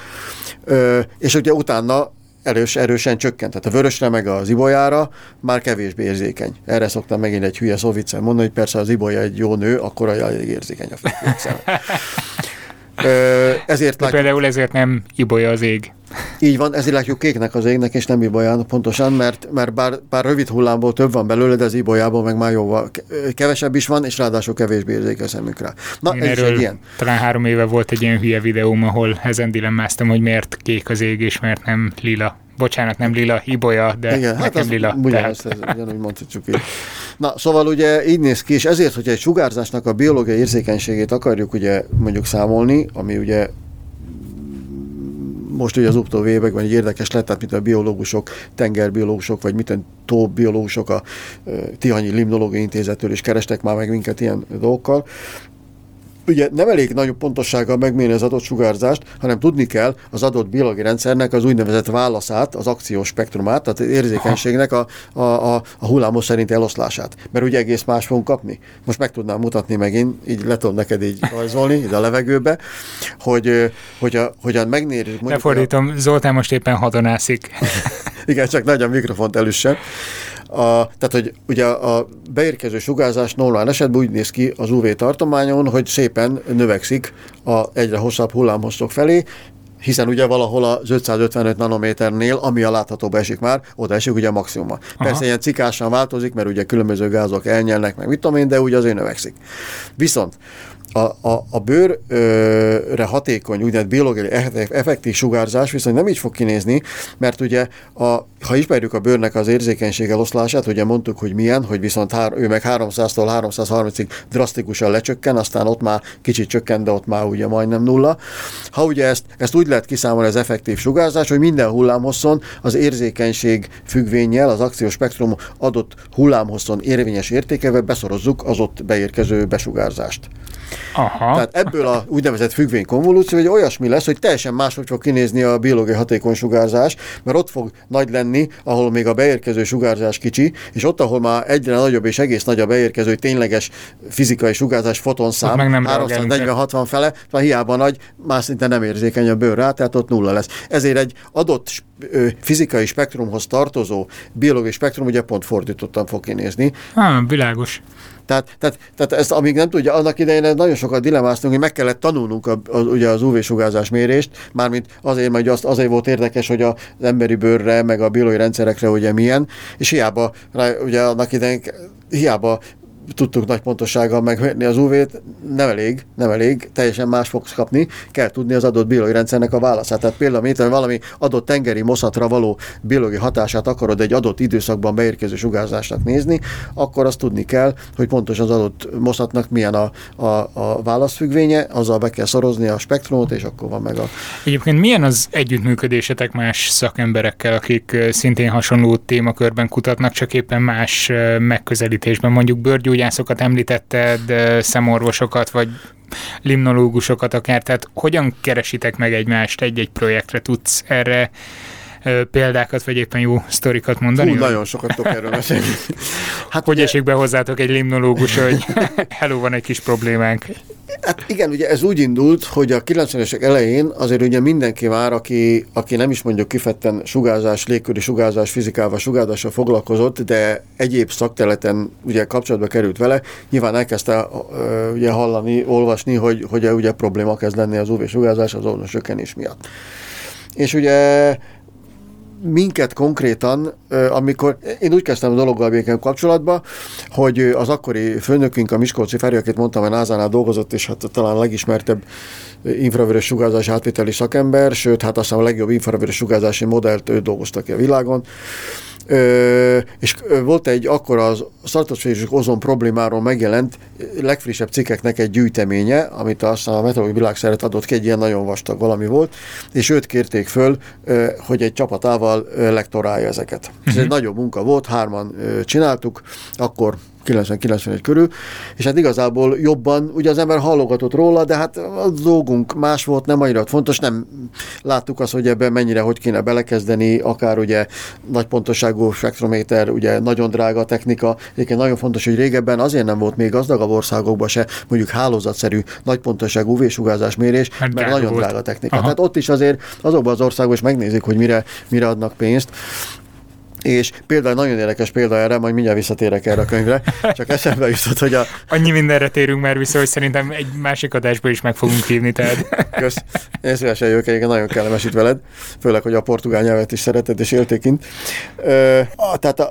Ö, és ugye utána erős, erősen csökkent. Tehát a vörösre meg az ibolyára már kevésbé érzékeny. Erre szoktam megint egy hülye szó mondani, hogy persze az ibolya egy jó nő, akkor elég érzékeny a Ö, ezért De látjuk, például ezért nem ibolya az ég. így van, ezért látjuk kéknek az égnek, és nem ibolyán pontosan, mert, mert bár, bár rövid hullámból több van belőle, de az ibolyából meg már jóval ke- kevesebb is van, és ráadásul kevésbé érzékel szemünk rá. Na, Én ez erről egy ilyen. talán három éve volt egy ilyen hülye videóm, ahol ezen dilemmáztam, hogy miért kék az ég, és miért nem lila. Bocsánat, nem lila, ibolya, de Igen, hát nekem lila. ugyanazt, Tehát, ez, ugyanúgy mondhatjuk így. [LAUGHS] Na, szóval ugye így néz ki, és ezért, hogyha egy sugárzásnak a biológiai érzékenységét akarjuk ugye mondjuk számolni, ami ugye most ugye az utóbbi években egy érdekes lett, tehát mint a biológusok, tengerbiológusok, vagy miten tóbiológusok a Tihanyi Limnológiai Intézettől is kerestek már meg minket ilyen dolgokkal. Ugye nem elég nagyobb pontossággal megmérni az adott sugárzást, hanem tudni kell az adott biológiai rendszernek az úgynevezett válaszát, az akciós spektrumát, tehát az érzékenységnek a, a, a, a hullámos szerinti eloszlását. Mert ugye egész más fogunk kapni. Most meg tudnám mutatni megint, így le tudom neked így rajzolni, ide a levegőbe, hogy, ö, hogyha, hogyan megnézzük. mondjuk a- Lefordítom, Zoltán most éppen hadonászik. igen, csak nagy a mikrofont elősen. A, tehát, hogy ugye a beérkező sugárzás normál esetben úgy néz ki az UV tartományon, hogy szépen növekszik a egyre hosszabb hullámhosszok felé, hiszen ugye valahol az 555 nanométernél, ami a láthatóba esik már, oda esik ugye a maximuma. Persze ilyen cikásan változik, mert ugye különböző gázok elnyelnek, meg mit tudom én, de ugye azért növekszik. Viszont a, a, a bőrre hatékony, úgynevezett biológiai eff- effektív sugárzás viszont nem így fog kinézni, mert ugye, a, ha ismerjük a bőrnek az érzékenység eloszlását, ugye mondtuk, hogy milyen, hogy viszont hár, ő meg 300-tól 330-ig drasztikusan lecsökken, aztán ott már kicsit csökken, de ott már ugye majdnem nulla. Ha ugye ezt, ezt úgy lehet kiszámolni az effektív sugárzás, hogy minden hullámhosszon az érzékenység függvényel az akciós spektrum adott hullámhosszon érvényes értékevel beszorozzuk az ott beérkező besugárzást. Aha. Tehát ebből a úgynevezett függvény konvolúció egy olyasmi lesz, hogy teljesen máshogy fog kinézni a biológiai hatékony sugárzás, mert ott fog nagy lenni, ahol még a beérkező sugárzás kicsi, és ott, ahol már egyre nagyobb és egész nagy a beérkező tényleges fizikai sugárzás fotonszám, meg nem reagálunk 340-60 fele, már hiába nagy, más szinte nem érzékeny a bőr rá, tehát ott nulla lesz. Ezért egy adott fizikai spektrumhoz tartozó biológiai spektrum ugye pont fordítottan fog kinézni, Ah, világos. Tehát, tehát, tehát ezt amíg nem tudja, annak idején nagyon sokat dilemáztunk, hogy meg kellett tanulnunk a, a, ugye az UV-sugárzás mérést, mármint azért, mert azt, azért volt érdekes, hogy az emberi bőrre, meg a biológiai rendszerekre ugye milyen, és hiába, rá, ugye annak idején hiába tudtuk nagy pontossággal megmérni az UV-t, nem elég, nem elég, teljesen más fogsz kapni, kell tudni az adott biológiai rendszernek a válaszát. Tehát például, mint valami adott tengeri moszatra való biológiai hatását akarod egy adott időszakban beérkező sugárzásnak nézni, akkor azt tudni kell, hogy pontosan az adott moszatnak milyen a, a, a válaszfüggvénye, azzal be kell szorozni a spektrumot, és akkor van meg a... Egyébként milyen az együttműködésetek más szakemberekkel, akik szintén hasonló témakörben kutatnak, csak éppen más megközelítésben? Mondjuk bőrgyógyászokat említetted, szemorvosokat, vagy limnológusokat akár, tehát hogyan keresitek meg egymást egy-egy projektre? Tudsz erre példákat, vagy éppen jó sztorikat mondani? Hú, nagyon sokat tudok erről mesélni. [LAUGHS] Hát Hogy ugye- esik be hozzátok egy limnológus, hogy [LAUGHS] hello, van egy kis problémánk. Hát igen, ugye ez úgy indult, hogy a 90-esek elején azért ugye mindenki már, aki, aki nem is mondjuk kifetten sugárzás, légköri sugárzás, fizikával, sugárzással foglalkozott, de egyéb szakterületen ugye kapcsolatba került vele, nyilván elkezdte ö, ugye hallani, olvasni, hogy, hogy ugye probléma kezd lenni az UV-sugárzás az ozon csökkenés miatt. És ugye minket konkrétan, amikor én úgy kezdtem a dologgal békén kapcsolatba, hogy az akkori főnökünk, a Miskolci Feri, akit mondtam, hogy NASA-nál dolgozott, és hát talán a legismertebb infravörös sugárzás átviteli szakember, sőt, hát aztán a legjobb infravörös sugárzási modellt ő dolgozta ki a világon. Ö, és volt egy akkor az szartosfézis ozon problémáról megjelent legfrissebb cikkeknek egy gyűjteménye, amit aztán a Meteorológiai Világszeret adott ki, egy ilyen nagyon vastag valami volt, és őt kérték föl, hogy egy csapatával lektorálja ezeket. Ez egy nagyobb munka volt, hárman csináltuk, akkor 90-91 körül, és hát igazából jobban, ugye az ember hallogatott róla, de hát a dolgunk más volt, nem annyira fontos, nem láttuk azt, hogy ebben mennyire, hogy kéne belekezdeni, akár ugye nagy pontosságú spektrométer, ugye nagyon drága technika, egyébként nagyon fontos, hogy régebben azért nem volt még gazdagabb országokban se mondjuk hálózatszerű nagy pontosságú UV-sugárzás mérés, Mert mert drága nagyon volt. drága technika. Aha. Tehát ott is azért azokban az országokban is megnézik, hogy mire, mire adnak pénzt. És például nagyon érdekes példa erre, majd mindjárt visszatérek erre a könyvre, csak [LAUGHS] eszembe jutott, hogy a... Annyi mindenre térünk már vissza, hogy szerintem egy másik adásba is meg fogunk hívni, tehát... Kösz. Én szívesen jövök, egyébként nagyon kellemes itt veled, főleg, hogy a portugál nyelvet is szereted és élték kint. Ö, tehát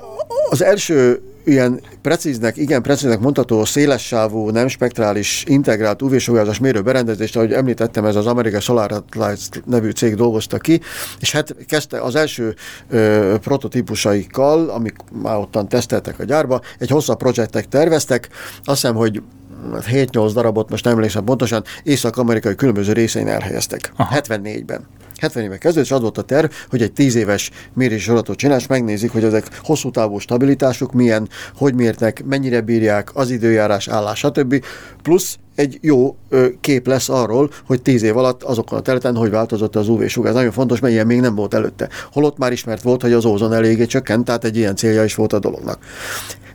az első ilyen precíznek, igen precíznek mondható szélessávú, nem spektrális, integrált UV-sugárzás mérő berendezést, ahogy említettem, ez az American Solar Lights nevű cég dolgozta ki, és hát kezdte az első ö, prototípusaikkal, amik már ottan teszteltek a gyárba, egy hosszabb projektek terveztek, azt hiszem, hogy 7-8 darabot, most nem emlékszem pontosan, észak-amerikai különböző részein elhelyeztek. Aha. 74-ben. 70 éve kezdődött, és az volt a terv, hogy egy 10 éves mérés sorozatot csinálsz, megnézik, hogy ezek hosszú távú stabilitásuk milyen, hogy mértek, mennyire bírják, az időjárás, állás, stb. Plusz egy jó ö, kép lesz arról, hogy tíz év alatt azokon a területen hogy változott az UV-sugárzás. Nagyon fontos, mert ilyen még nem volt előtte. Holott már ismert volt, hogy az ózon eléggé csökkent, tehát egy ilyen célja is volt a dolognak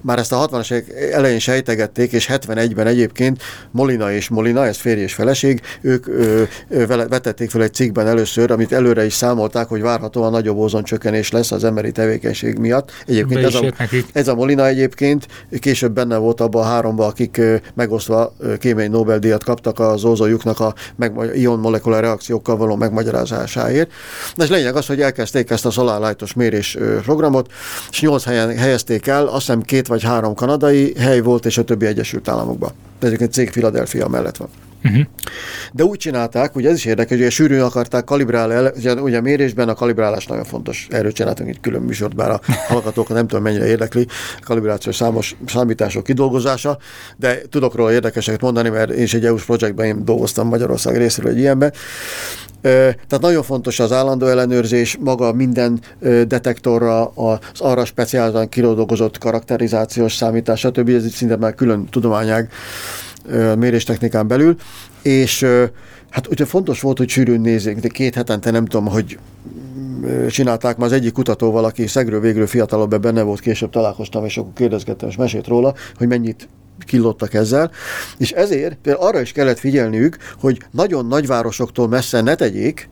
már ezt a 60-as évek elején sejtegették, és 71-ben egyébként Molina és Molina, ez férj és feleség, ők ö, ö, vetették fel egy cikkben először, amit előre is számolták, hogy várhatóan nagyobb ózoncsökkenés lesz az emberi tevékenység miatt. Egyébként ez a, ez a Molina egyébként később benne volt abban a háromban, akik megosztva kémény Nobel-díjat kaptak az ózonjuknak a meg, ion molekulár reakciókkal való megmagyarázásáért. De lényeg az, hogy elkezdték ezt a szalálájtos mérés programot, és nyolc helyen helyezték el, azt hiszem két vagy három kanadai hely volt, és a többi Egyesült Államokban. De egyébként cég Philadelphia mellett van. Uh-huh. De úgy csinálták, hogy ez is érdekes, hogy sűrűn akarták kalibrálni, ugye, ugye a mérésben a kalibrálás nagyon fontos. Erről csináltunk egy külön műsort, bár a [LAUGHS] hallgatókat nem tudom mennyire érdekli, kalibrációs számos számítások kidolgozása, de tudok róla érdekeseket mondani, mert én is egy EU-s projektben én dolgoztam Magyarország részéről egy ilyenben. Tehát nagyon fontos az állandó ellenőrzés, maga minden detektorra, az arra speciálisan kidolgozott karakterizációs számítás, stb. Ez szinte már külön tudományág méréstechnikán belül, és hát ugye fontos volt, hogy sűrűn nézzék, de két hetente nem tudom, hogy csinálták már az egyik kutatóval, aki szegről végről fiatalabb, benne volt, később találkoztam, és akkor kérdezgettem, és mesélt róla, hogy mennyit killottak ezzel, és ezért arra is kellett figyelniük, hogy nagyon nagyvárosoktól messze ne tegyék,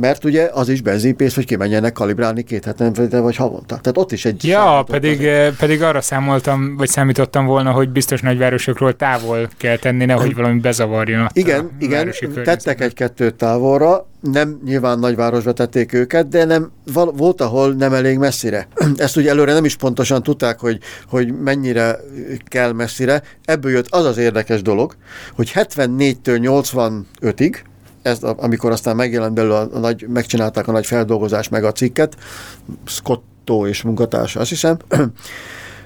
mert ugye az is benzinpénz, hogy kimenjenek kalibrálni két hetente vagy havonta. Tehát ott is egy... Ja, pedig, eh, pedig arra számoltam, vagy számítottam volna, hogy biztos nagyvárosokról távol kell tenni, nehogy valami bezavarjon. Igen, igen, tettek egy-kettőt távolra, nem nyilván nagyvárosba tették őket, de nem, volt, ahol nem elég messzire. [CLEARS THROAT] Ezt ugye előre nem is pontosan tudták, hogy, hogy mennyire kell messzire. Ebből jött az az érdekes dolog, hogy 74-től 85-ig, ez, amikor aztán megjelent belőle a, a nagy, megcsinálták a nagy feldolgozás meg a cikket, Scotto és munkatársa, azt hiszem, [CLEARS THROAT]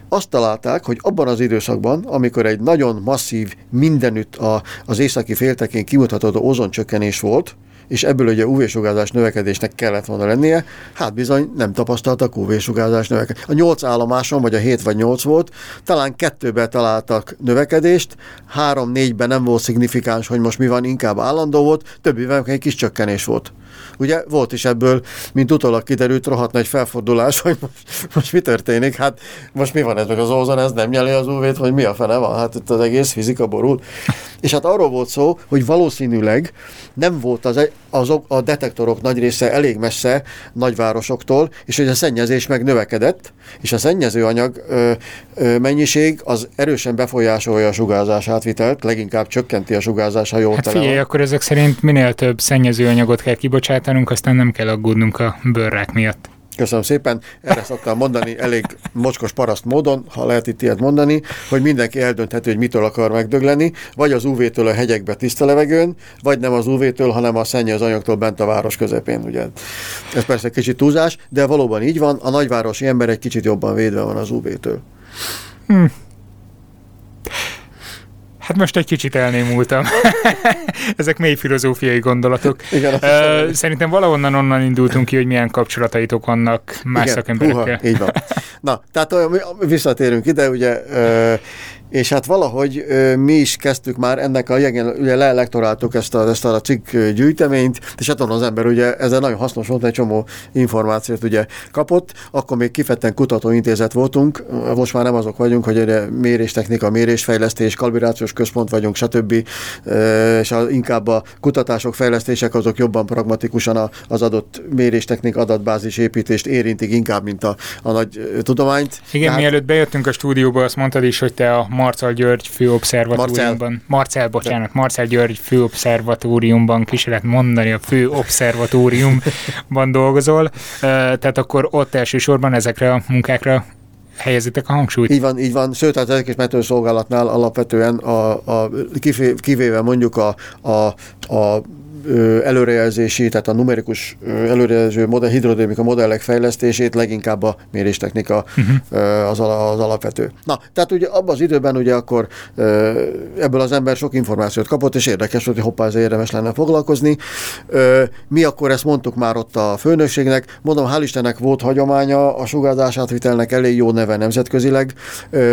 azt találták, hogy abban az időszakban, amikor egy nagyon masszív, mindenütt a, az északi féltekén kimutatható ozoncsökkenés volt, és ebből ugye UV-sugárzás növekedésnek kellett volna lennie, hát bizony nem tapasztaltak UV-sugárzás növekedést. A nyolc állomáson, vagy a hét vagy nyolc volt, talán kettőben találtak növekedést, három-négyben nem volt szignifikáns, hogy most mi van, inkább állandó volt, többiben egy kis csökkenés volt. Ugye volt is ebből, mint utólag kiderült, rohadt nagy felfordulás, [LAUGHS] hogy most, most mi történik, hát most mi van ez meg az ózon, ez nem nyeli az UV-t, hogy mi a fene van, hát itt az egész fizika borul. És hát arról volt szó, hogy valószínűleg nem volt az, azok a detektorok nagy része elég messze nagyvárosoktól, és hogy a szennyezés meg növekedett, és a szennyezőanyag ö, ö, mennyiség az erősen befolyásolja a sugárzás átvitelt, leginkább csökkenti a sugárzás, ha jól hát figyelj, akkor ezek szerint minél több szennyezőanyagot kell kibocsátanunk, aztán nem kell aggódnunk a bőrrák miatt. Köszönöm szépen. Erre szoktam mondani elég mocskos paraszt módon, ha lehet itt ilyet mondani, hogy mindenki eldönthető, hogy mitől akar megdögleni, vagy az UV-től a hegyekbe tiszta levegőn, vagy nem az UV-től, hanem a szennyező anyagtól bent a város közepén. Ugye. Ez persze kicsit túlzás, de valóban így van, a nagyvárosi ember egy kicsit jobban védve van az UV-től. Hmm. Hát most egy kicsit elnémultam. [LAUGHS] Ezek mély filozófiai gondolatok. Igen, uh, szerintem valahonnan onnan indultunk ki, hogy milyen kapcsolataitok vannak más Igen, szakemberekkel. Húha, így van. Na, tehát visszatérünk ide, ugye és hát valahogy mi is kezdtük már ennek a jegen, ugye lelektoráltuk ezt a, ezt a cikk gyűjteményt, és hát az ember ugye ezzel nagyon hasznos volt, egy csomó információt ugye kapott, akkor még kifejezetten kutatóintézet voltunk, most már nem azok vagyunk, hogy mérés technika, mérésfejlesztés, kalibrációs központ vagyunk, stb. És a, inkább a kutatások, fejlesztések azok jobban pragmatikusan az adott méréstechnik adatbázis építést érintik inkább, mint a, a nagy tudományt. Igen, Tehát... mielőtt bejöttünk a stúdióba, azt mondtad is, hogy te a Marcel György főobszervatóriumban, Marcel, Marcel bocsánat, Marcel György főobszervatóriumban, ki lehet mondani, a főobszervatóriumban [LAUGHS] dolgozol, tehát akkor ott elsősorban ezekre a munkákra helyezitek a hangsúlyt. Így van, így van. Sőt, az egyik metőszolgálatnál alapvetően a, a, kivéve mondjuk a, a, a előrejelzési, tehát a numerikus előrejelző modell, hidrodinamika modellek fejlesztését leginkább a méréstechnika uh-huh. az, az alapvető. Na, tehát ugye abban az időben ugye akkor ebből az ember sok információt kapott, és érdekes, hogy hoppá, ez érdemes lenne foglalkozni. Mi akkor ezt mondtuk már ott a főnökségnek, mondom, hál' Istennek volt hagyománya, a sugárzásátvitelnek elég jó neve nemzetközileg,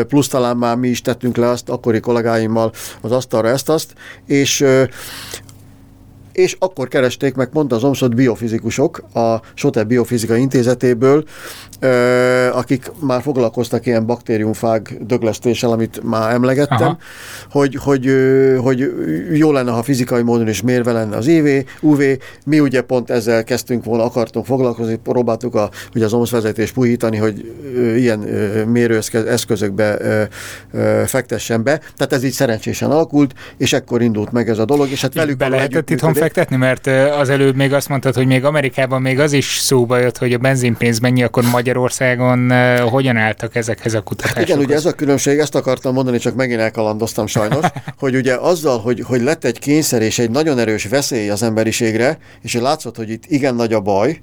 plusz talán már mi is tettünk le azt akkori kollégáimmal az asztalra ezt-azt, és és akkor keresték meg pont az omszot biofizikusok a Sote Biofizika Intézetéből, akik már foglalkoztak ilyen baktériumfág döglesztéssel, amit már emlegettem, hogy, hogy, hogy jó lenne, ha fizikai módon is mérve lenne az IV, UV. Mi ugye pont ezzel kezdtünk volna, akartunk foglalkozni, próbáltuk a, ugye az OMSZ vezetést puhítani, hogy ilyen mérőeszközökbe fektessen be. Tehát ez így szerencsésen alakult, és ekkor indult meg ez a dolog, és hát velük be lehetett itthon fektetni, mert az előbb még azt mondtad, hogy még Amerikában még az is szóba jött, hogy a benzinpénz mennyi, akkor Magyarországon hogyan álltak ezekhez a kutatásokhoz? Hát igen, ugye ez a különbség, ezt akartam mondani, csak megint elkalandoztam sajnos, [LAUGHS] hogy ugye azzal, hogy, hogy lett egy kényszer és egy nagyon erős veszély az emberiségre, és látszott, hogy itt igen nagy a baj,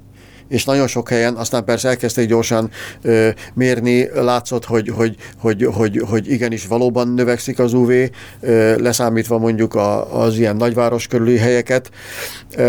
és nagyon sok helyen, aztán persze elkezdték gyorsan ö, mérni, látszott, hogy, hogy, hogy, hogy, hogy igenis valóban növekszik az UV, ö, leszámítva mondjuk a, az ilyen nagyváros körüli helyeket. Ö,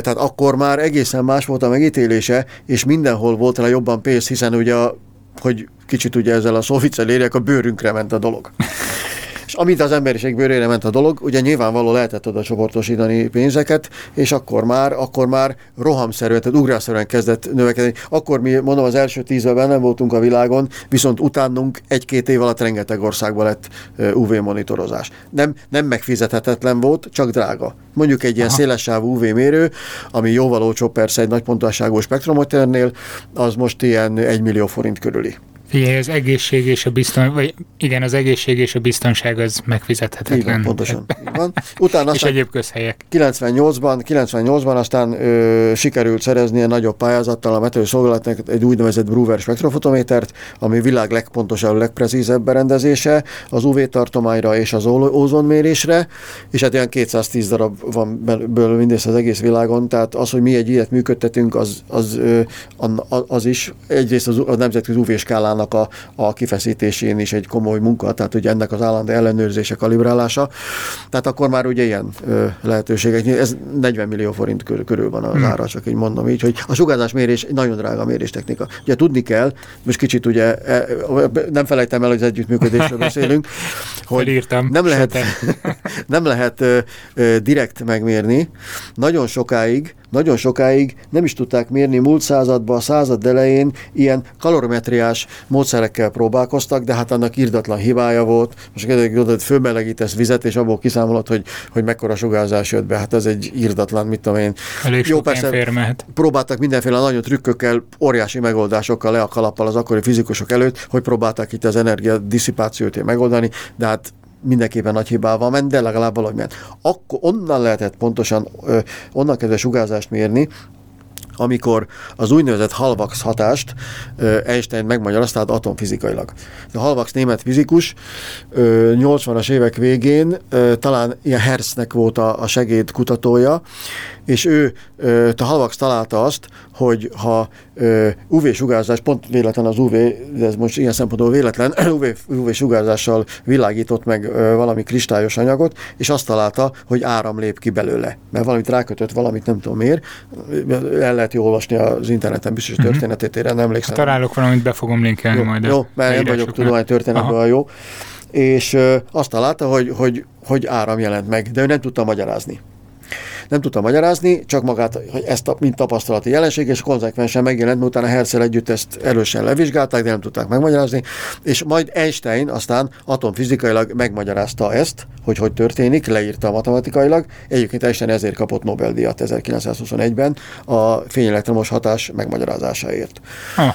tehát akkor már egészen más volt a megítélése, és mindenhol volt rá jobban pénz, hiszen ugye a, hogy kicsit ugye ezzel a szóviccel érjek, a bőrünkre ment a dolog. [LAUGHS] És amint az emberiség bőrére ment a dolog, ugye nyilvánvaló lehetett oda csoportosítani pénzeket, és akkor már, akkor már rohamszerűen, tehát ugrásszerűen kezdett növekedni. Akkor mi, mondom, az első tíz évben nem voltunk a világon, viszont utánunk egy-két év alatt rengeteg országban lett UV monitorozás. Nem, nem megfizethetetlen volt, csak drága. Mondjuk egy ilyen szélessávú UV mérő, ami jóval olcsóbb persze egy nagy pontosságú spektromoternél, az most ilyen egy millió forint körüli. Figyelj, az egészség és a biztonság, vagy igen, az egészség és a biztonság az megfizethetetlen. Így van, pontosan. Így van. Utána [LAUGHS] és egyéb közhelyek. 98-ban, 98-ban aztán ö, sikerült szerezni a nagyobb pályázattal a metőszolgálatnak egy úgynevezett Brewer spektrofotométert, ami világ legpontosabb, legprecízebb berendezése az UV tartományra és az ózonmérésre, és hát ilyen 210 darab van belőle mindész az egész világon, tehát az, hogy mi egy ilyet működtetünk, az, az, az, az is egyrészt az, a nemzetközi UV skálának a, a kifeszítésén is egy komoly munka, tehát ugye ennek az állandó ellenőrzése, kalibrálása. Tehát akkor már ugye ilyen ö, lehetőségek, ez 40 millió forint körül, körül van az hmm. ára, csak így mondom így, hogy a sugárzásmérés egy nagyon drága méréstechnika. Ugye tudni kell, most kicsit ugye e, nem felejtem el, hogy az együttműködésről [LAUGHS] beszélünk, hogy nem lehet, [LAUGHS] nem lehet ö, ö, direkt megmérni. Nagyon sokáig nagyon sokáig nem is tudták mérni múlt században, a század elején ilyen kalorimetriás módszerekkel próbálkoztak, de hát annak írdatlan hibája volt. Most hogy fölmelegítesz vizet, és abból kiszámolod, hogy, hogy mekkora sugárzás jött be. Hát ez egy írdatlan, mit tudom én. Elég Jó, persze, próbáltak mindenféle nagyon trükkökkel, óriási megoldásokkal, le a kalappal az akkori fizikusok előtt, hogy próbálták itt az energia diszipációt megoldani, de hát mindenképpen nagy hibával ment, de legalább valahogy ment. Akkor onnan lehetett pontosan, onnan kezdve sugárzást mérni, amikor az úgynevezett Halvax hatást Einstein megmagyarázta, atomfizikailag. A Halvax német fizikus 80-as évek végén talán ilyen Hertznek volt a, a segédkutatója, és ő, a Halvax találta azt, hogy ha UV-sugárzás, pont véletlen az UV, de ez most ilyen szempontból véletlen, [CLEARS THROAT] UV, UV-sugárzással világított meg valami kristályos anyagot, és azt találta, hogy áram lép ki belőle. Mert valamit rákötött, valamit nem tudom miért, el lehet olvasni az interneten biztos uh-huh. történetét, én nem emlékszem. Ha találok valamit, be fogom linkelni jó, majd. Jó, mert én vagyok tudománytörténetben jó. És azt találta, hogy, hogy, hogy áram jelent meg, de ő nem tudta magyarázni. Nem tudta magyarázni, csak magát, hogy ezt a, mint tapasztalati jelenség, és konzekvensen megjelent, mert utána Herzel együtt ezt erősen levizsgálták, de nem tudták megmagyarázni, és majd Einstein aztán atomfizikailag megmagyarázta ezt, hogy hogy történik, leírta matematikailag. Egyébként Einstein ezért kapott Nobel-díjat 1921-ben a fényelektromos hatás megmagyarázásáért. Ah.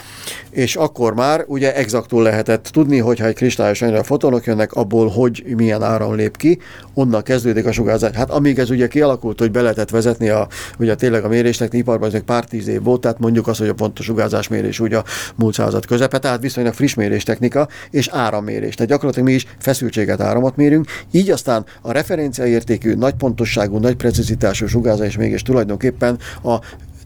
És akkor már ugye exaktul lehetett tudni, hogyha egy kristályos anyagra fotonok jönnek, abból hogy milyen áram lép ki, onnan kezdődik a sugárzás. Hát amíg ez ugye kialakult, hogy be lehetett vezetni a, ugye tényleg a mérésnek iparban, ez pár tíz év volt, tehát mondjuk az, hogy a pontos sugárzásmérés ugye a múlt század közepe, tehát viszonylag friss méréstechnika és árammérés. Tehát gyakorlatilag mi is feszültséget, áramot mérünk, így aztán a referenciaértékű, nagy pontosságú, nagy precizitású sugárzás mégis tulajdonképpen a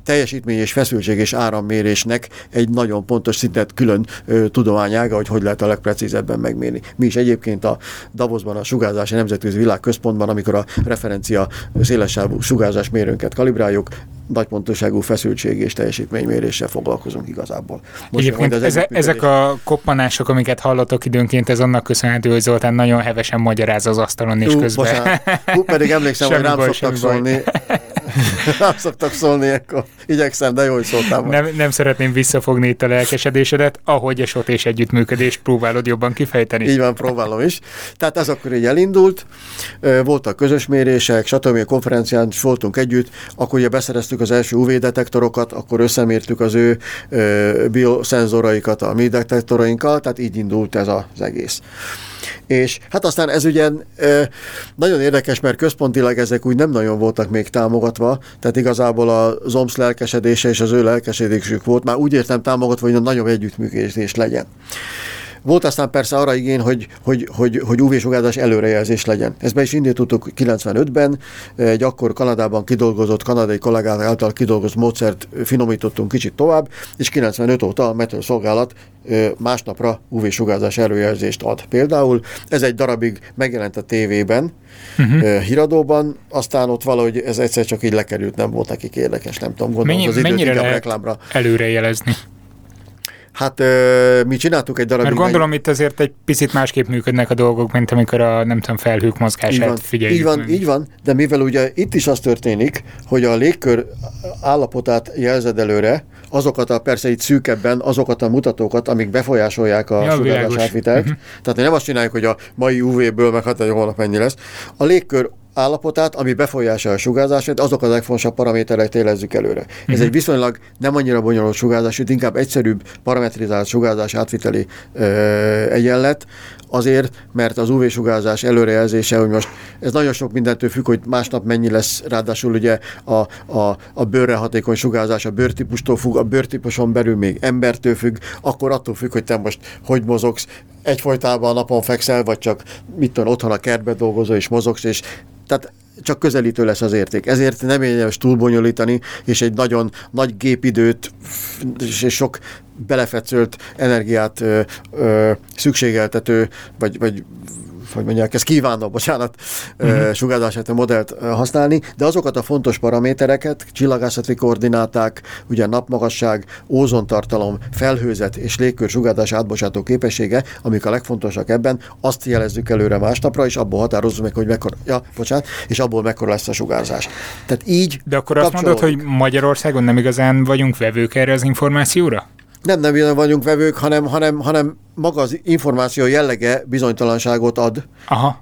teljesítmény és feszültség és árammérésnek egy nagyon pontos szintet külön ö, tudományága, hogy hogy lehet a legprecízebben megmérni. Mi is egyébként a Davosban, a Sugárzási Nemzetközi Világközpontban, amikor a referencia szélesávú sugárzás mérőnket kalibráljuk, nagy pontosságú feszültség és teljesítményméréssel foglalkozunk igazából. Most Egyébként ez eze, ezek a koppanások, amiket hallatok időnként, ez annak köszönhető, hogy Zoltán nagyon hevesen magyaráz az asztalon és közben. Hú, pedig emlékszem, [LAUGHS] hogy rám szoktak szólni. [LAUGHS] [LAUGHS] rám szoktak szólni, akkor igyekszem, de jó, hogy szóltál. Nem, nem szeretném visszafogni itt a lelkesedésedet, ahogy a sot és együttműködés próbálod jobban kifejteni. Így van, próbálom is. Tehát ez akkor így elindult, voltak közös mérések, stb. a konferencián is voltunk együtt, akkor ugye beszereztük az első UV-detektorokat, akkor összemértük az ő bioszenzoraikat a mi detektorainkkal, tehát így indult ez az egész. És hát aztán ez ugye nagyon érdekes, mert központilag ezek úgy nem nagyon voltak még támogatva, tehát igazából az OMS lelkesedése és az ő lelkesedésük volt, már úgy értem támogatva, hogy a nagyobb együttműködés legyen. Volt aztán persze arra igény, hogy, hogy, hogy, hogy UV-sugárzás előrejelzés legyen. Ezt be is indítottuk 95-ben, egy akkor Kanadában kidolgozott, kanadai kollégák által kidolgozott módszert finomítottunk kicsit tovább, és 95 óta a Meteo szolgálat másnapra UV-sugárzás előjelzést ad. Például ez egy darabig megjelent a tévében, uh-huh. híradóban, aztán ott valahogy ez egyszer csak így lekerült, nem volt nekik érdekes, nem tudom, gondolom Mennyi, az időt mennyire lehet reklámra. előrejelezni? Hát ö, mi csináltuk egy darabig. Mert gondolom meg... itt azért egy picit másképp működnek a dolgok, mint amikor a nem tudom, felhők mozgását így van, figyeljük. Így van, meg. így van, de mivel ugye itt is az történik, hogy a légkör állapotát jelzed előre, azokat a persze itt szűkebben, azokat a mutatókat, amik befolyásolják a ja, sugárzás átvitelt. Uh-huh. Tehát nem azt csináljuk, hogy a mai UV-ből meg hát egy holnap mennyi lesz. A légkör állapotát, ami befolyásolja a sugárzását, azok a legfontosabb paraméterek élezzük előre. Uh-huh. Ez mhm. egy viszonylag nem annyira bonyolult sugárzás, inkább egyszerűbb parametrizált sugárzás átviteli ö, egyenlet, azért, mert az UV-sugárzás előrejelzése, hogy most ez nagyon sok mindentől függ, hogy másnap mennyi lesz, ráadásul ugye a, a, a bőrre hatékony sugárzás a bőrtípustól függ, a bőrtípuson belül még embertől függ, akkor attól függ, hogy te most hogy mozogsz, egyfolytában a napon fekszel, vagy csak mit tudom, otthon a kertbe dolgozol és mozogsz, és tehát csak közelítő lesz az érték. Ezért nem érdemes túlbonyolítani, és egy nagyon nagy gépidőt és sok belefetszölt energiát ö, ö, szükségeltető, vagy, vagy hogy mondják, ez kívánna, bocsánat, uh-huh. sugárzását a modellt használni, de azokat a fontos paramétereket, csillagászati koordináták, ugye napmagasság, ózontartalom, felhőzet és légkör sugárzás átbocsátó képessége, amik a legfontosak ebben, azt jelezzük előre másnapra, és abból határozzuk meg, hogy mekkora, ja, bocsánat, és abból mekkora lesz a sugárzás. Tehát így De akkor azt mondod, hogy Magyarországon nem igazán vagyunk vevők erre az információra? Nem nem vagyunk vevők, hanem, hanem, hanem maga az információ jellege bizonytalanságot ad. Aha.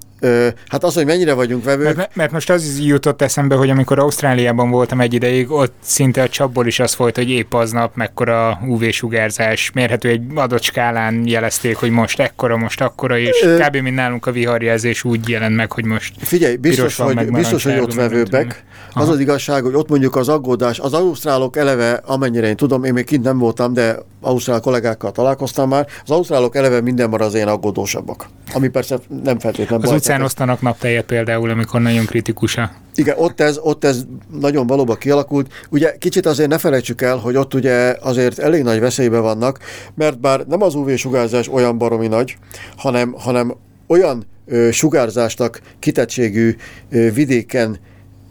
Hát az, hogy mennyire vagyunk vevők... Mert, mert most az jutott eszembe, hogy amikor Ausztráliában voltam egy ideig, ott szinte a csapból is az volt, hogy épp aznap mekkora UV-sugárzás mérhető egy adott skálán jelezték, hogy most ekkora, most akkora, és Ö, kb. mint nálunk a viharjelzés úgy jelent meg, hogy most Figyelj, biztos, hogy, meg, biztos, hogy ott vevőbbek. Az az igazság, hogy ott mondjuk az aggódás, az ausztrálok eleve, amennyire én tudom, én még kint nem voltam, de ausztrál kollégákkal találkoztam már, az ausztrálok eleve minden az én aggódósabbak. Ami persze nem feltétlenül Az utcán osztanak naptejet például, amikor nagyon kritikus a... Igen, ott ez, ott ez nagyon valóban kialakult. Ugye kicsit azért ne felejtsük el, hogy ott ugye azért elég nagy veszélybe vannak, mert bár nem az UV-sugárzás olyan baromi nagy, hanem, hanem olyan ö, sugárzásnak kitettségű ö, vidéken,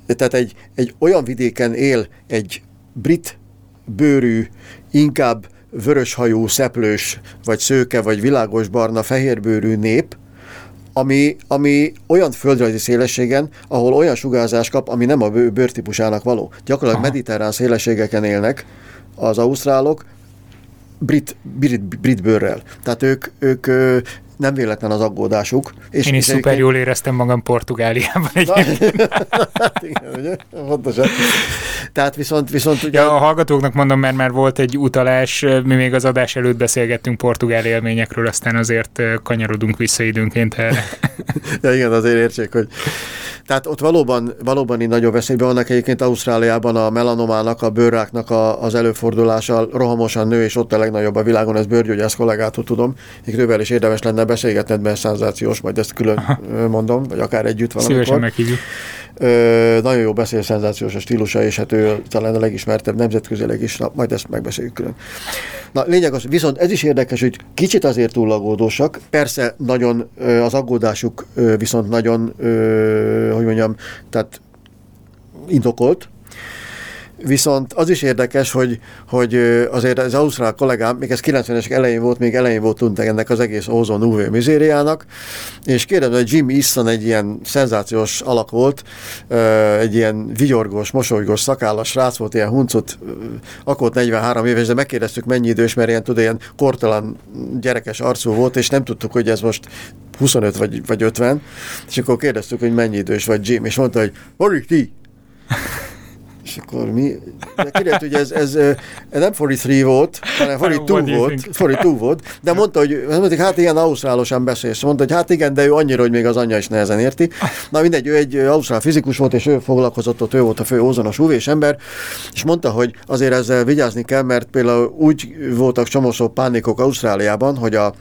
tehát egy, egy olyan vidéken él egy brit bőrű, inkább vöröshajú, szeplős, vagy szőke, vagy világos barna, fehérbőrű nép, ami, ami olyan földrajzi szélességen, ahol olyan sugárzás kap, ami nem a bőrtípusának való. Gyakorlatilag Aha. mediterrán szélességeken élnek az ausztrálok, brit, brit, brit bőrrel. Tehát ők, ők nem véletlen az aggódásuk. És Én is szuper jól éreztem magam Portugáliában egyébként. [LAUGHS] hát igen, ugye? Pontosan. Tehát viszont, viszont ugye... Ja, a hallgatóknak mondom, mert már volt egy utalás, mi még az adás előtt beszélgettünk portugál élményekről, aztán azért kanyarodunk vissza időnként erre. [LAUGHS] ja, igen, azért értsék, hogy tehát ott valóban, valóban így nagyobb veszélyben vannak egyébként Ausztráliában a melanomának, a bőrráknak a, az előfordulása rohamosan nő, és ott a legnagyobb a világon, ez bőrgyógyász kollégától tudom. Még ővel is érdemes lenne beszélgetned, mert szenzációs, majd ezt külön Aha. mondom, vagy akár együtt valamikor. Szívesen meghívjuk. Ö, nagyon jó beszél, szenzációs a stílusa, és hát ő talán a legismertebb nemzetközileg is, na, majd ezt megbeszéljük külön. Na, lényeg az, viszont ez is érdekes, hogy kicsit azért túl aggódósak, persze nagyon az aggódásuk viszont nagyon, hogy mondjam, tehát indokolt, Viszont az is érdekes, hogy, hogy azért az ausztrál kollégám, még ez 90-es elején volt, még elején volt tudtak ennek az egész ózon UV mizériának, és kérdem, hogy Jim Easton egy ilyen szenzációs alak volt, egy ilyen vigyorgós, mosolygós, szakállas srác volt, ilyen huncut, akkor 43 éves, de megkérdeztük mennyi idős, mert ilyen, tudod, ilyen kortalan gyerekes arcú volt, és nem tudtuk, hogy ez most 25 vagy, vagy 50, és akkor kérdeztük, hogy mennyi idős vagy Jim, és mondta, hogy What ti? És akkor mi? De kiderült, hogy ez, ez, ez nem 43 volt, hanem 42 volt, 42 volt, de mondta, hogy mondta, hát igen, ausztrálosan beszélsz. Mondta, hogy hát igen, de ő annyira, hogy még az anyja is nehezen érti. Na mindegy, ő egy ausztrál fizikus volt, és ő foglalkozott ott, ő volt a fő ózonos UV ember, és mondta, hogy azért ezzel vigyázni kell, mert például úgy voltak csomószó pánikok Ausztráliában, hogy a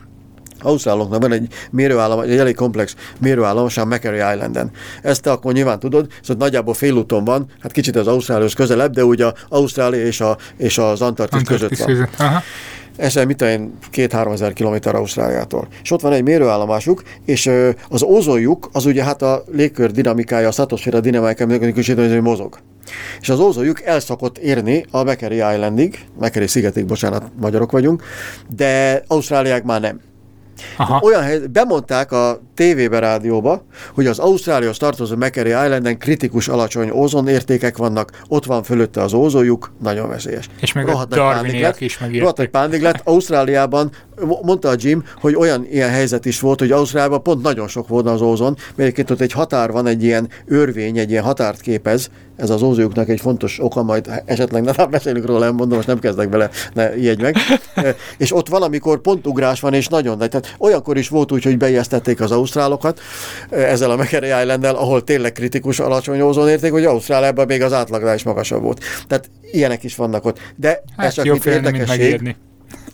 Ausztráloknak van egy mérőállom, egy elég komplex mérőállomás a Macquarie Islanden. Ezt te akkor nyilván tudod, szóval nagyjából félúton van, hát kicsit az Ausztráliához közelebb, de ugye Ausztrália és, a, és az Antarktisz között van. Aha. Ez mit tudom két-három ezer kilométer Ausztráliától. És ott van egy mérőállomásuk, és az ózonjuk, az ugye hát a légkör dinamikája, a szatosféra dinamikája, hogy mozog. És az ózonjuk el szokott érni a Macquarie Islandig, Macquarie szigetig, bocsánat, magyarok vagyunk, de Ausztráliák már nem. Aha. Olyan hely, bemondták a tévébe, rádióba, hogy az Ausztráliahoz tartozó Macquarie Islanden kritikus alacsony ózonértékek vannak, ott van fölötte az ózójuk, nagyon veszélyes. És meg Rohadt a Darwiniak is megírták. Rohadt egy pánik lett. Ausztráliában, mondta a Jim, hogy olyan ilyen helyzet is volt, hogy Ausztráliában pont nagyon sok volt az ózon, mert ott egy határ van, egy ilyen örvény, egy ilyen határt képez, ez az ózójuknak egy fontos oka, majd esetleg ne beszélünk róla, nem mondom, most nem kezdek bele, ne ijedj meg. [LAUGHS] és ott valamikor pontugrás van, és nagyon nagy. Tehát olyankor is volt úgy, hogy beijesztették az ausztrálokat ezzel a McCarry island ahol tényleg kritikus alacsony ózonérték, hogy Ausztráliában még az átlagnál is magasabb volt. Tehát ilyenek is vannak ott. De hát ez csak itt érdekesség.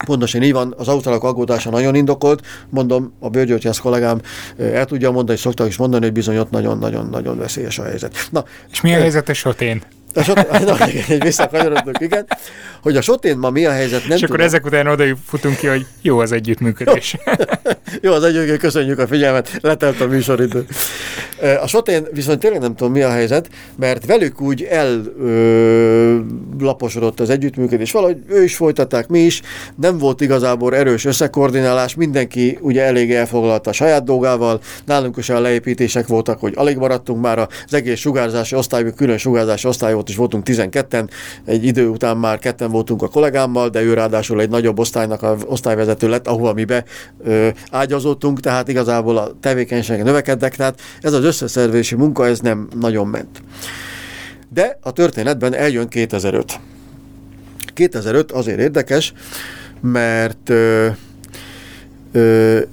Pontosan így van, az ausztrálok aggódása nagyon indokolt, mondom, a bőrgyógyász kollégám el tudja mondani, és szoktak is mondani, hogy bizony ott nagyon-nagyon-nagyon veszélyes a helyzet. Na, és mi a helyzet a sotén? A sot, [LAUGHS] egy visszakanyarodunk, igen. Hogy a sotén ma mi a helyzet, nem És tudom. akkor ezek után oda futunk ki, hogy jó az együttműködés. jó az együttműködés, köszönjük a figyelmet, letelt a műsoridő. A sotén viszont tényleg nem tudom mi a helyzet, mert velük úgy ellaposodott az együttműködés. Valahogy ő is folytatták, mi is. Nem volt igazából erős összekoordinálás, mindenki ugye elég elfoglalta a saját dolgával. Nálunk is olyan leépítések voltak, hogy alig maradtunk már az egész sugárzási osztály, külön sugárzási osztály volt, és voltunk 12-en. Egy idő után már ketten voltunk a kollégámmal, de ő ráadásul egy nagyobb osztálynak a osztályvezető lett, ahova mi be ö, ágyazottunk, tehát igazából a tevékenységek növekedtek, tehát ez az összeszervezési munka, ez nem nagyon ment. De a történetben eljön 2005. 2005 azért érdekes, mert ö,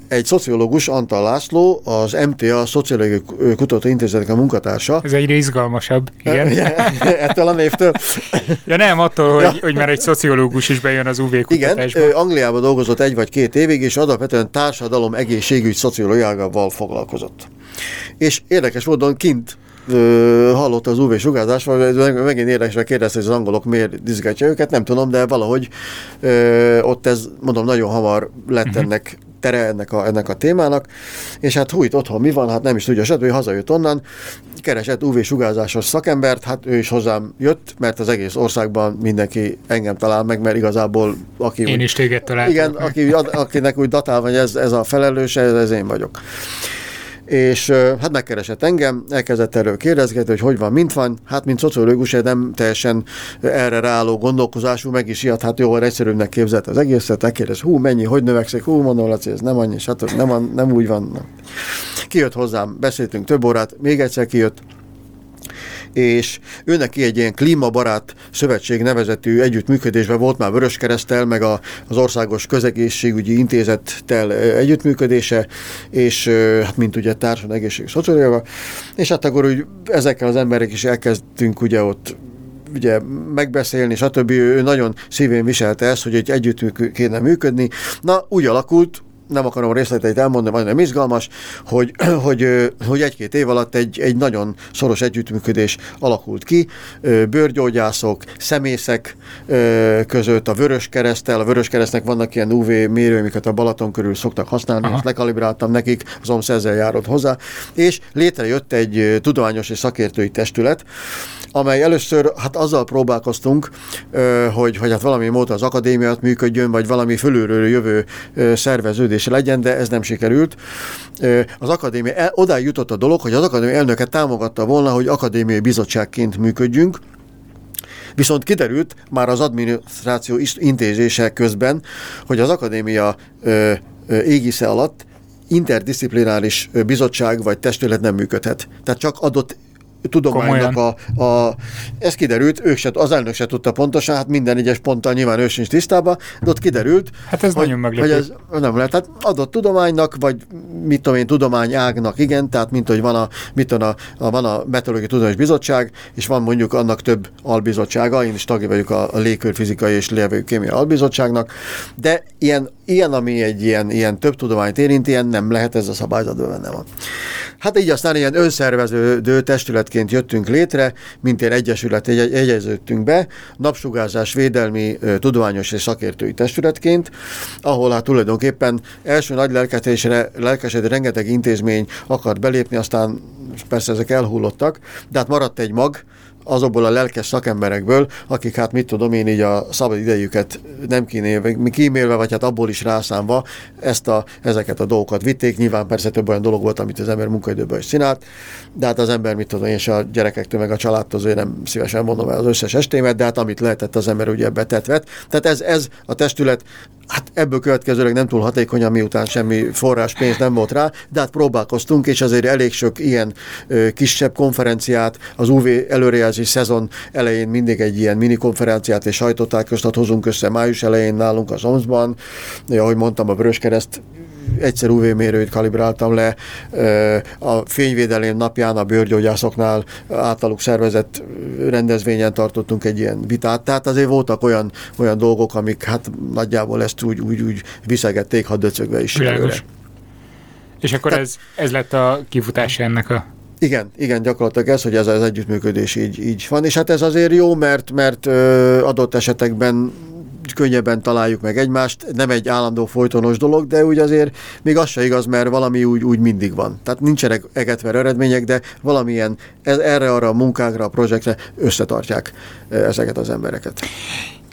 egy szociológus, Antal László, az MTA Szociológiai Kutatóintézetnek a munkatársa. Ez egyre izgalmasabb, igen. [LAUGHS] Ettől a névtől. ja nem, attól, hogy, ja. hogy már egy szociológus is bejön az UV kutatásba. Igen, Angliában dolgozott egy vagy két évig, és alapvetően társadalom egészségügy szociológiával foglalkozott. És érdekes módon kint hallott az UV sugárzás, vagy megint érdekes, kérdezte, hogy az angolok miért izgatja őket, nem tudom, de valahogy ö, ott ez, mondom, nagyon hamar lett uh-huh. ennek tere ennek a, ennek a témának, és hát hú, itt otthon mi van, hát nem is tudja ő hazajött onnan, keresett UV-sugárzásos szakembert, hát ő is hozzám jött, mert az egész országban mindenki engem talál meg, mert igazából aki... Én úgy, is téged találtam. Igen, aki, akinek úgy datál, hogy ez, ez a felelőse, ez, ez én vagyok és hát megkeresett engem, elkezdett erről kérdezgetni, hogy hogy van, mint van. Hát, mint szociológus, nem teljesen erre ráálló gondolkozású, meg is ilyet, hát jó, egyszerűbbnek képzelt az egészet, megkérdez, hú, mennyi, hogy növekszik, hú, mondom, Laci, ez nem annyi, hát nem, nem úgy van. Kijött hozzám, beszéltünk több órát, még egyszer kijött, és ő neki egy ilyen klímabarát szövetség nevezetű együttműködésben volt már Vöröskeresztel, meg a, az Országos Közegészségügyi Intézettel együttműködése, és hát mint ugye társadalmi egészség szociáliával, és hát akkor úgy ezekkel az emberek is elkezdtünk ugye ott ugye megbeszélni, stb. Ő nagyon szívén viselte ezt, hogy egy együtt kéne működni. Na, úgy alakult, nem akarom részleteit elmondani, vagy nem izgalmas, hogy, [CLEARS THROAT] hogy, hogy egy-két év alatt egy, egy nagyon szoros együttműködés alakult ki, bőrgyógyászok, szemészek között, a Vörös Keresztel, a Vörös Keresztnek vannak ilyen UV mérő, amiket a Balaton körül szoktak használni, Aha. azt lekalibráltam nekik, az OMSZ ezzel járott hozzá, és létrejött egy tudományos és szakértői testület, amely először hát azzal próbálkoztunk, hogy, hogy hát valami módon az akadémiát működjön, vagy valami fölülről jövő szerveződése legyen, de ez nem sikerült. Az akadémia, odáig jutott a dolog, hogy az akadémia elnöke támogatta volna, hogy akadémiai bizottságként működjünk, Viszont kiderült már az adminisztráció intézése közben, hogy az akadémia égisze alatt interdisziplináris bizottság vagy testület nem működhet. Tehát csak adott tudománynak a, a, ez kiderült, ők se, az elnök se tudta pontosan, hát minden egyes ponttal nyilván ő sincs tisztában, de ott kiderült, hát ez hogy, nagyon meglepő. hogy ez nem lehet, tehát adott tudománynak, vagy mit tudom én, tudományágnak, igen, tehát mint hogy van a, mit tudom, a, a, van a Meteorológiai Tudományos Bizottság, és van mondjuk annak több albizottsága, én is tagja vagyok a, a légkörfizikai és levegőkémia albizottságnak, de ilyen, ilyen, ami egy ilyen, ilyen több tudományt érint, ilyen nem lehet, ez a szabályzatban benne van. Hát így aztán ilyen önszerveződő testületként jöttünk létre, mint ilyen egyesület egy- egyeződtünk be, napsugárzás védelmi tudományos és szakértői testületként, ahol hát tulajdonképpen első nagy lelkesedésre, lelkesedő rengeteg intézmény akart belépni, aztán persze ezek elhullottak, de hát maradt egy mag, azokból a lelkes szakemberekből, akik hát mit tudom én így a szabad idejüket nem kímélve, vagy hát abból is rászámva ezt a, ezeket a dolgokat vitték. Nyilván persze több olyan dolog volt, amit az ember munkaidőben is csinált, de hát az ember mit tudom én, és a gyerekektől meg a családtól azért nem szívesen mondom el az összes estémet, de hát amit lehetett az ember ugye betetvet. Tehát ez, ez a testület Hát ebből következőleg nem túl hatékonyan, miután semmi forrás pénz nem volt rá, de hát próbálkoztunk, és azért elég sok ilyen kisebb konferenciát, az UV előrejelzés szezon elején mindig egy ilyen mini konferenciát és sajtótájékoztat hozunk össze május elején nálunk az OMS-ban, ahogy mondtam, a Vöröskereszt egyszer UV mérőt kalibráltam le, a fényvédelém napján a bőrgyógyászoknál általuk szervezett rendezvényen tartottunk egy ilyen vitát, tehát azért voltak olyan, olyan dolgok, amik hát nagyjából ezt úgy, úgy, úgy viszegették, ha döcögve is. Világos. És akkor ez, ez lett a kifutása ennek a igen, igen, gyakorlatilag ez, hogy ez az együttműködés így, így van, és hát ez azért jó, mert, mert adott esetekben könnyebben találjuk meg egymást, nem egy állandó folytonos dolog, de úgy azért még az se igaz, mert valami úgy, úgy mindig van. Tehát nincsenek egetver eredmények, de valamilyen ez, erre, arra a munkákra, a projektre összetartják ezeket az embereket.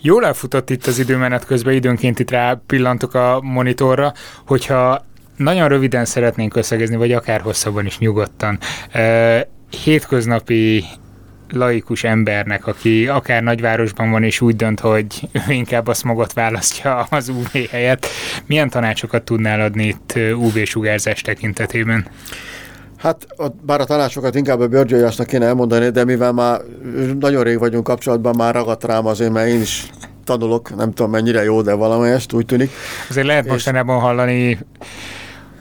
Jól elfutott itt az időmenet közben, időnként itt rá pillantok a monitorra, hogyha nagyon röviden szeretnénk összegezni, vagy akár hosszabban is nyugodtan. Hétköznapi laikus embernek, aki akár nagyvárosban van, és úgy dönt, hogy ő inkább a smogot választja az UV helyett, milyen tanácsokat tudnál adni itt UV-sugárzás tekintetében? Hát bár a tanácsokat inkább a bőrgyógyásnak kéne elmondani, de mivel már nagyon rég vagyunk kapcsolatban, már ragadt rám azért, mert én is tanulok, nem tudom mennyire jó, de valamelyest úgy tűnik. Azért lehet mostanában hallani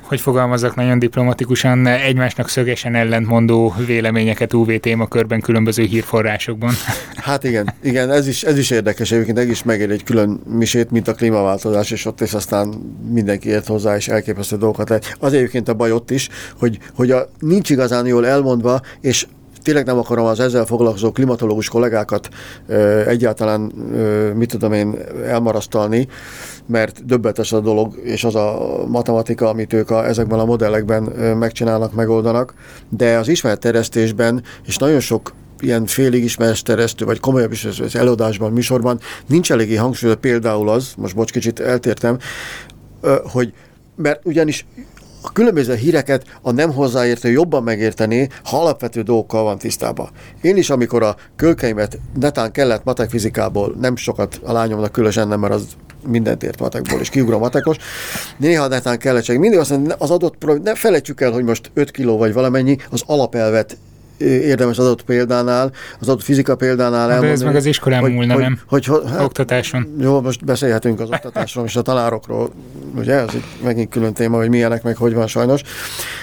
hogy fogalmazok nagyon diplomatikusan, egymásnak szögesen ellentmondó véleményeket UV témakörben különböző hírforrásokban. [LAUGHS] Hát igen, igen, ez is, ez is érdekes, egyébként ez is megér egy külön misét, mint a klímaváltozás, és ott és aztán mindenki ért hozzá, és elképesztő dolgokat lehet. Az egyébként a baj ott is, hogy, hogy a, nincs igazán jól elmondva, és tényleg nem akarom az ezzel foglalkozó klimatológus kollégákat ö, egyáltalán, ö, mit tudom én, elmarasztalni, mert döbbetes a dolog, és az a matematika, amit ők a, ezekben a modellekben megcsinálnak, megoldanak, de az ismeretterjesztésben, és nagyon sok ilyen félig ismeretterjesztő, vagy komolyabb is az előadásban, műsorban nincs eléggé hangsúly, például az, most bocs, kicsit eltértem, hogy mert ugyanis a különböző híreket a nem hozzáértő jobban megérteni, ha alapvető dolgokkal van tisztában. Én is, amikor a kölkeimet netán kellett matek nem sokat a lányomnak különösen nem, mert az mindent ért matekból, és kiugrom matekos. Néha netán kellett csak mindig azt mondani, az adott, ne felejtsük el, hogy most 5 kiló vagy valamennyi, az alapelvet érdemes az adott példánál, az adott fizika példánál elmondani. De ez meg az iskolán hogy, múlna, hogy, nem? Hogy, hogy, hát, Oktatáson. Jó, most beszélhetünk az oktatásról és a tanárokról, ugye, ez egy megint külön téma, hogy milyenek, meg hogy van sajnos.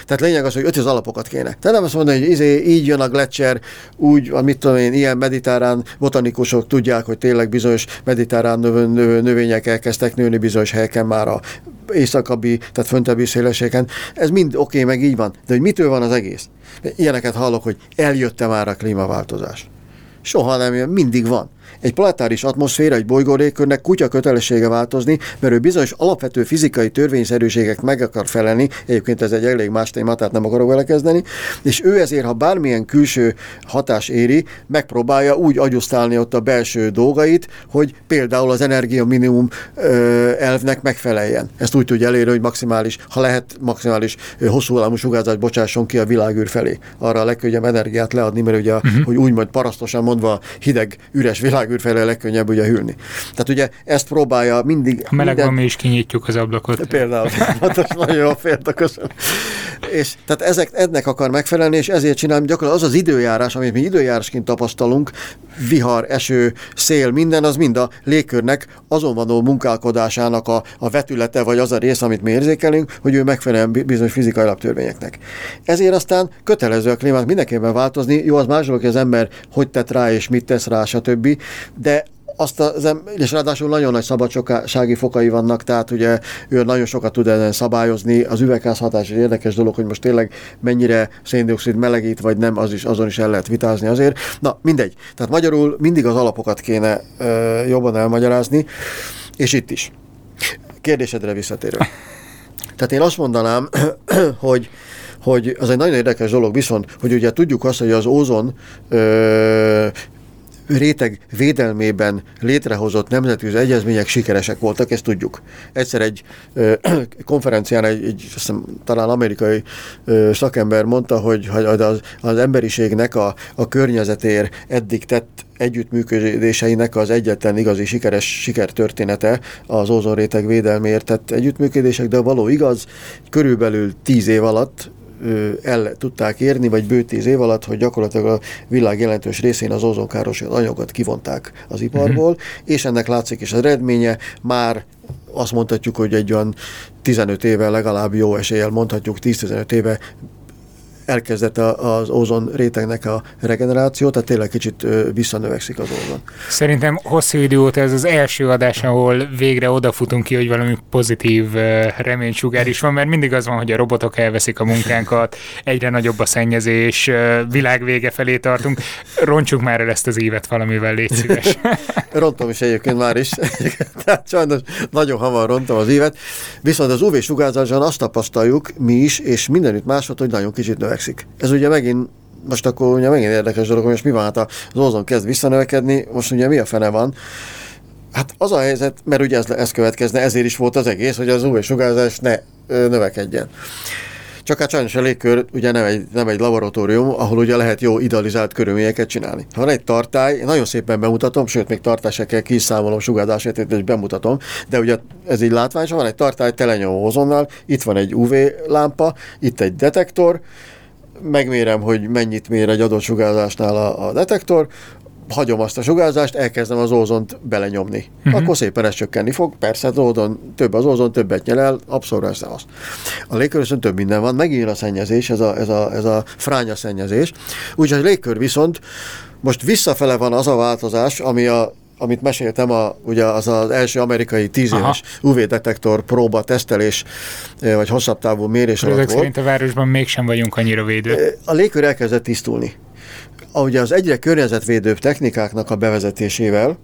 Tehát lényeg az, hogy öt az alapokat kéne. Tehát nem azt mondani, hogy izé, így jön a Gletscher, úgy, mit tudom én, ilyen mediterrán botanikusok tudják, hogy tényleg bizonyos mediterrán növ, növ, növények elkezdtek nőni bizonyos helyeken már a északabbi, tehát föntebbi szélességen. Ez mind oké, okay, meg így van. De hogy mitől van az egész? Ilyeneket hallok, hogy eljött-e már a klímaváltozás. Soha nem jön, mindig van. Egy planetáris atmoszféra, egy bolygórégkörnek kutya kötelessége változni, mert ő bizonyos alapvető fizikai törvényszerűségek meg akar felelni, egyébként ez egy elég más téma, tehát nem akarok vele kezdeni, és ő ezért, ha bármilyen külső hatás éri, megpróbálja úgy agyusztálni ott a belső dolgait, hogy például az energia minimum elvnek megfeleljen. Ezt úgy tudja elérni, hogy maximális, ha lehet, maximális hosszú hullámú sugárzást bocsásson ki a világűr felé. Arra a legkönnyebb energiát leadni, mert ugye, uh-huh. hogy úgymond parasztosan mondva hideg, üres világ világűr felé a legkönnyebb ugye hűlni. Tehát ugye ezt próbálja mindig... A meleg minden... mi is kinyitjuk az ablakot. Például. nagyon jó félre, köszönöm. És tehát ezek, ennek akar megfelelni, és ezért csinálom gyakorlatilag az az időjárás, amit mi időjárásként tapasztalunk, vihar, eső, szél, minden, az mind a légkörnek azon vanó munkálkodásának a, a vetülete, vagy az a rész, amit mi érzékelünk, hogy ő megfelel bizonyos fizikai alaptörvényeknek. Ezért aztán kötelező a klímát mindenképpen változni. Jó, az más hogy az ember hogy tett rá, és mit tesz rá, stb. De azt az, és ráadásul nagyon nagy szabadsági fokai vannak, tehát ugye ő nagyon sokat tud ezen szabályozni. Az üvegházhatás egy érdekes dolog, hogy most tényleg mennyire széndiokszid melegít, vagy nem, az is, azon is el lehet vitázni azért. Na, mindegy. Tehát magyarul mindig az alapokat kéne ö, jobban elmagyarázni, és itt is. Kérdésedre visszatérő. Tehát én azt mondanám, [CLEARS THROAT] hogy hogy az egy nagyon érdekes dolog, viszont, hogy ugye tudjuk azt, hogy az ózon ö, réteg védelmében létrehozott nemzetközi egyezmények sikeresek voltak, ezt tudjuk. Egyszer egy ö, [CLEARS THROAT] konferencián egy, egy azt hiszem, talán amerikai ö, szakember mondta, hogy, hogy az, az emberiségnek a, a környezetér eddig tett együttműködéseinek az egyetlen igazi sikeres sikertörténete az ózonréteg védelméért tett együttműködések, de való igaz, körülbelül tíz év alatt el tudták érni, vagy bő tíz év alatt, hogy gyakorlatilag a világ jelentős részén az ozonkáros anyagokat kivonták az iparból, uh-huh. és ennek látszik is az eredménye, már azt mondhatjuk, hogy egy olyan 15 éve legalább jó eséllyel mondhatjuk, 10-15 éve elkezdett az ózon rétegnek a regeneráció, tehát tényleg kicsit visszanövekszik az ózon. Szerintem hosszú idő óta ez az első adás, ahol végre odafutunk ki, hogy valami pozitív reménysugár is van, mert mindig az van, hogy a robotok elveszik a munkánkat, egyre nagyobb a szennyezés, világ vége felé tartunk. Roncsuk már el ezt az évet valamivel, légy szíves. [LAUGHS] Rontom is egyébként már is, [LAUGHS] tehát sajnos nagyon hamar rontom az évet, viszont az UV sugárzáson azt tapasztaljuk mi is, és mindenütt másod, hogy nagyon kicsit növekszik növekszik. Ez ugye megint most akkor ugye megint érdekes dolog, hogy most mi van, hát az ózon kezd visszanövekedni, most ugye mi a fene van? Hát az a helyzet, mert ugye ez, ez következne, ezért is volt az egész, hogy az UV sugárzás ne ö, növekedjen. Csak hát sajnos a légkör ugye nem egy, nem egy laboratórium, ahol ugye lehet jó idealizált körülményeket csinálni. Ha van egy tartály, nagyon szépen bemutatom, sőt, még tartásekkel kiszámolom sugárzását, és bemutatom, de ugye ez így látványosan van egy tartály telenyomó ozonnal, itt van egy UV lámpa, itt egy detektor, megmérem, hogy mennyit mér egy adott sugárzásnál a, a detektor, hagyom azt a sugárzást, elkezdem az ózont belenyomni. Uh-huh. Akkor szépen ez csökkenni fog. Persze az ózon, több az ózon, többet nyel el, abszolút azt. A légkör több minden van, megint a szennyezés, ez a, ez a, ez a fránya szennyezés. Úgyhogy a légkör viszont most visszafele van az a változás, ami a amit meséltem, a, ugye az az első amerikai tíz éves UV-detektor próba tesztelés, vagy hosszabb távú mérés alatt volt. szerint a városban mégsem vagyunk annyira védő. A légkör elkezdett tisztulni. Ugye az egyre környezetvédőbb technikáknak a bevezetésével,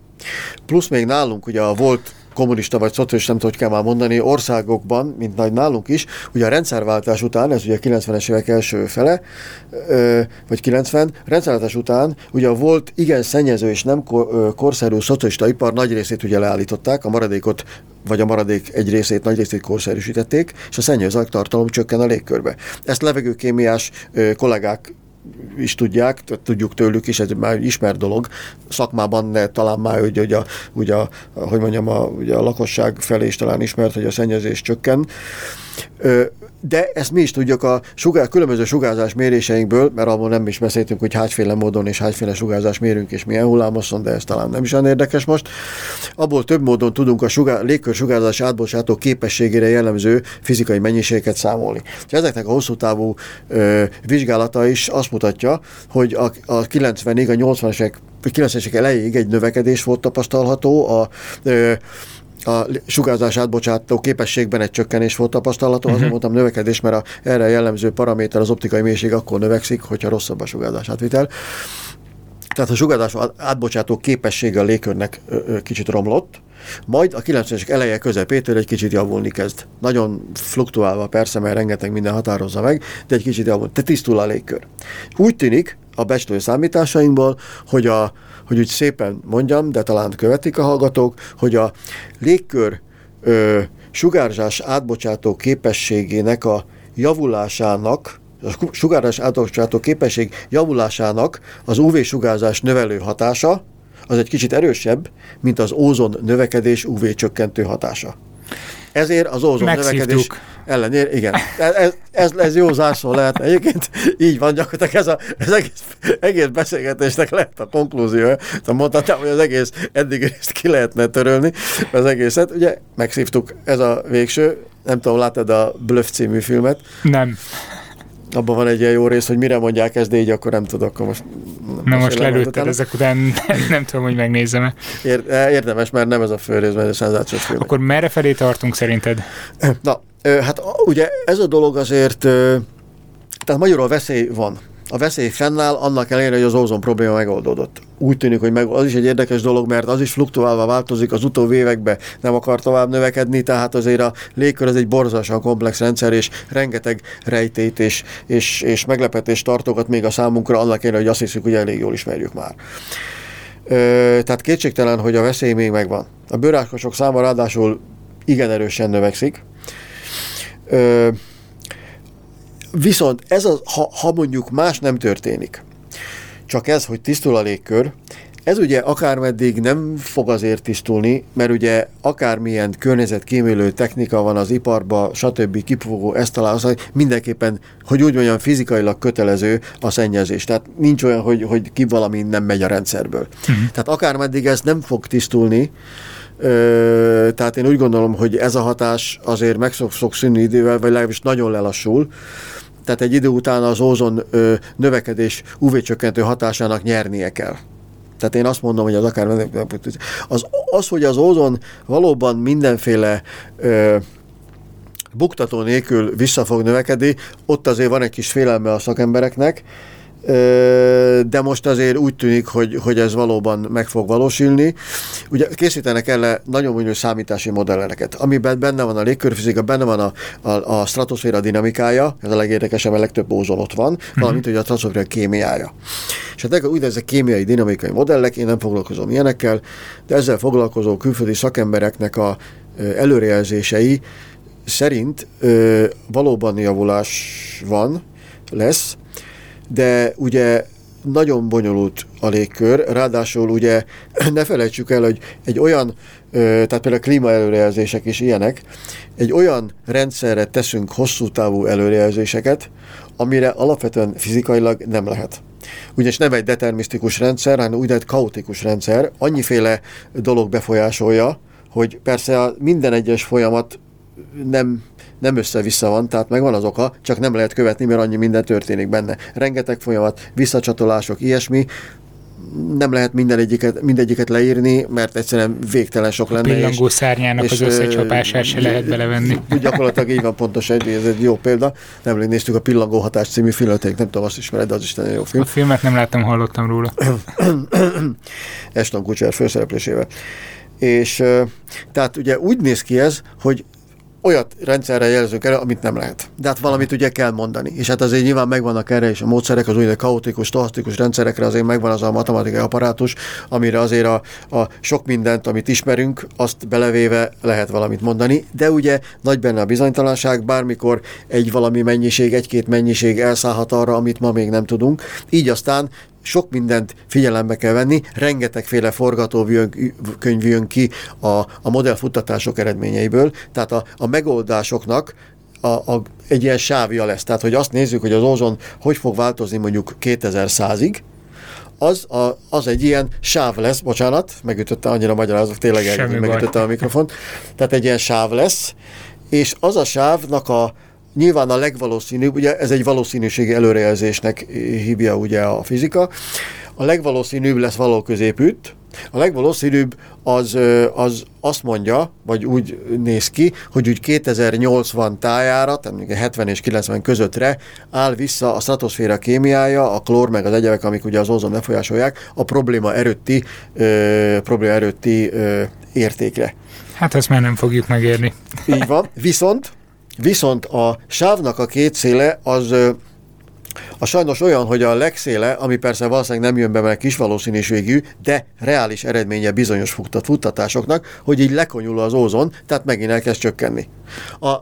plusz még nálunk ugye a volt kommunista vagy szocialista, nem tudom, hogy kell már mondani, országokban, mint nagy nálunk is, ugye a rendszerváltás után, ez ugye a 90-es évek első fele, vagy 90, rendszerváltás után ugye volt igen szennyező és nem korszerű szocialista ipar nagy részét ugye leállították, a maradékot vagy a maradék egy részét, nagy részét korszerűsítették, és a szennyezők tartalom csökken a légkörbe. Ezt levegőkémiás kollégák is tudják, tudjuk tőlük is, ez már ismert dolog. Szakmában, de talán már ugye, ugye, ugye, hogy mondjam, a, ugye a lakosság felé is talán ismert, hogy a szennyezés csökken de ezt mi is tudjuk a sugár, különböző sugárzás méréseinkből, mert abból nem is beszéltünk, hogy hányféle módon és hányféle sugárzás mérünk és milyen hullámoszon, de ez talán nem is olyan érdekes most. Abból több módon tudunk a sugár, légkör sugárzás átbocsátó képességére jellemző fizikai mennyiségeket számolni. És ezeknek a hosszú távú ö, vizsgálata is azt mutatja, hogy a, a 90-ig, a 80-es 90-es elejéig egy növekedés volt tapasztalható a ö, a sugárzás átbocsátó képességben egy csökkenés volt tapasztalható, uh-huh. azért mondtam növekedés, mert a, erre jellemző paraméter az optikai mélység akkor növekszik, hogyha rosszabb a sugárzás átvitel. Tehát a sugárzás átbocsátó képessége a légkörnek kicsit romlott, majd a 90-es eleje közepétől egy kicsit javulni kezd. Nagyon fluktuálva persze, mert rengeteg minden határozza meg, de egy kicsit javul. Te tisztul a légkör. Úgy tűnik a becslő számításainkból, hogy a, hogy úgy szépen mondjam, de talán követik a hallgatók, hogy a légkör ö, sugárzás átbocsátó képességének a javulásának, a sugárzás átbocsátó képesség javulásának az UV-sugárzás növelő hatása, az egy kicsit erősebb, mint az ózon növekedés UV csökkentő hatása. Ezért az ózon növekedés ellenére, igen. Ez, ez, ez jó zárszó lehet egyébként. Így van, gyakorlatilag ez, a, ez egész, egész beszélgetésnek lehet a konklúziója. Szóval mondhatnám, hogy az egész eddig részt ki lehetne törölni, az egészet. Ugye megszívtuk, ez a végső. Nem tudom, láttad a Bluff című filmet? Nem abban van egy ilyen jó rész, hogy mire mondják ezt, de így akkor nem tudok. Akkor most Na most lelőtted ezek után, nem tudom, hogy megnézem-e. Érdemes, mert nem ez a fő rész, mert ez szenzációs film. Akkor merre felé tartunk szerinted? Na, hát ugye ez a dolog azért, tehát magyarul veszély van a veszély fennáll, annak ellenére, hogy az ózon probléma megoldódott. Úgy tűnik, hogy meg, az is egy érdekes dolog, mert az is fluktuálva változik, az utóbbi években nem akar tovább növekedni, tehát azért a légkör az egy borzasztóan komplex rendszer, és rengeteg rejtét és, és, és meglepetést tartogat még a számunkra, annak ellenére, hogy azt hiszük, hogy elég jól ismerjük már. Ö, tehát kétségtelen, hogy a veszély még megvan. A bőrákosok száma ráadásul igen erősen növekszik. Ö, Viszont ez az, ha, ha mondjuk más nem történik, csak ez, hogy tisztul a légkör, ez ugye akármeddig nem fog azért tisztulni, mert ugye akármilyen környezetkímélő technika van az iparba, stb. kipufogó, ezt találsz, mindenképpen, hogy úgy mondjam, fizikailag kötelező a szennyezés. Tehát nincs olyan, hogy, hogy ki valami nem megy a rendszerből. Uh-huh. Tehát akármeddig ez nem fog tisztulni, Ö, tehát én úgy gondolom, hogy ez a hatás azért meg szok, szok szűnni idővel, vagy legalábbis nagyon lelassul tehát egy idő után az ózon ö, növekedés UV-csökkentő hatásának nyernie kell. Tehát én azt mondom, hogy az akár az, az hogy az ózon valóban mindenféle ö, buktató nélkül vissza fog növekedni, ott azért van egy kis félelme a szakembereknek, de most azért úgy tűnik, hogy, hogy ez valóban meg fog valósulni. Ugye készítenek el nagyon bonyolult számítási modelleket, amiben benne van a légkörfizika, benne van a, a, a stratoszféra dinamikája, ez a legérdekesebb, a legtöbb ózon ott van, mm-hmm. valamint hogy a stratoszféra kémiája. És hát úgynevezett kémiai dinamikai modellek, én nem foglalkozom ilyenekkel, de ezzel foglalkozó külföldi szakembereknek a előrejelzései szerint ö, valóban javulás van, lesz, de ugye nagyon bonyolult a légkör, ráadásul ugye [CLEARS THROAT] ne felejtsük el, hogy egy olyan, tehát például a klímaelőrejelzések is ilyenek, egy olyan rendszerre teszünk hosszú távú előrejelzéseket, amire alapvetően fizikailag nem lehet. Ugyanis nem egy determisztikus rendszer, hanem úgynevezett kaotikus rendszer, annyiféle dolog befolyásolja, hogy persze minden egyes folyamat nem nem össze-vissza van, tehát megvan az oka, csak nem lehet követni, mert annyi minden történik benne. Rengeteg folyamat, visszacsatolások, ilyesmi, nem lehet minden egyiket, mindegyiket leírni, mert egyszerűen végtelen sok lenne. A pillangó és, szárnyának és, az összecsapását se lehet [LAUGHS] belevenni. Gyakorlatilag így van pontos egy, ez egy jó példa. Nemrég néztük a Pillangó hatás című filmet, nem tudom, azt ismered, de az is nagyon jó film. A filmet nem láttam, hallottam róla. Eston Kutcher főszereplésével. És tehát ugye úgy néz ki ez, hogy olyat rendszerre jelzünk erre, amit nem lehet. De hát valamit ugye kell mondani. És hát azért nyilván megvannak erre is a módszerek, az úgynevezett kaotikus, stohasztikus rendszerekre azért megvan az a matematikai apparátus, amire azért a, a sok mindent, amit ismerünk, azt belevéve lehet valamit mondani. De ugye nagy benne a bizonytalanság, bármikor egy valami mennyiség, egy-két mennyiség elszállhat arra, amit ma még nem tudunk. Így aztán sok mindent figyelembe kell venni, rengetegféle forgatókönyv jön ki a, a modellfuttatások eredményeiből, tehát a, a megoldásoknak a, a, egy ilyen sávja lesz. Tehát, hogy azt nézzük, hogy az ózon hogy fog változni mondjuk 2100-ig, az, a, az egy ilyen sáv lesz, bocsánat, megütötte annyira magyarázok, tényleg megütötte a mikrofont, tehát egy ilyen sáv lesz, és az a sávnak a, Nyilván a legvalószínűbb, ugye ez egy valószínűségi előrejelzésnek hívja ugye a fizika, a legvalószínűbb lesz való középütt, a legvalószínűbb az, az azt mondja, vagy úgy néz ki, hogy úgy 2080 tájára, tehát 70 és 90 közöttre áll vissza a stratoszféra kémiája, a klór meg az egyebek, amik ugye az ozon befolyásolják, a probléma erőtti, ö, probléma erőtti ö, értékre. Hát ezt már nem fogjuk megérni. Így van. Viszont Viszont a sávnak a két széle az a sajnos olyan, hogy a legszéle, ami persze valószínűleg nem jön be, mert kis valószínűségű, de reális eredménye bizonyos futtat, futtatásoknak, hogy így lekonyul az ózon, tehát megint elkezd csökkenni. A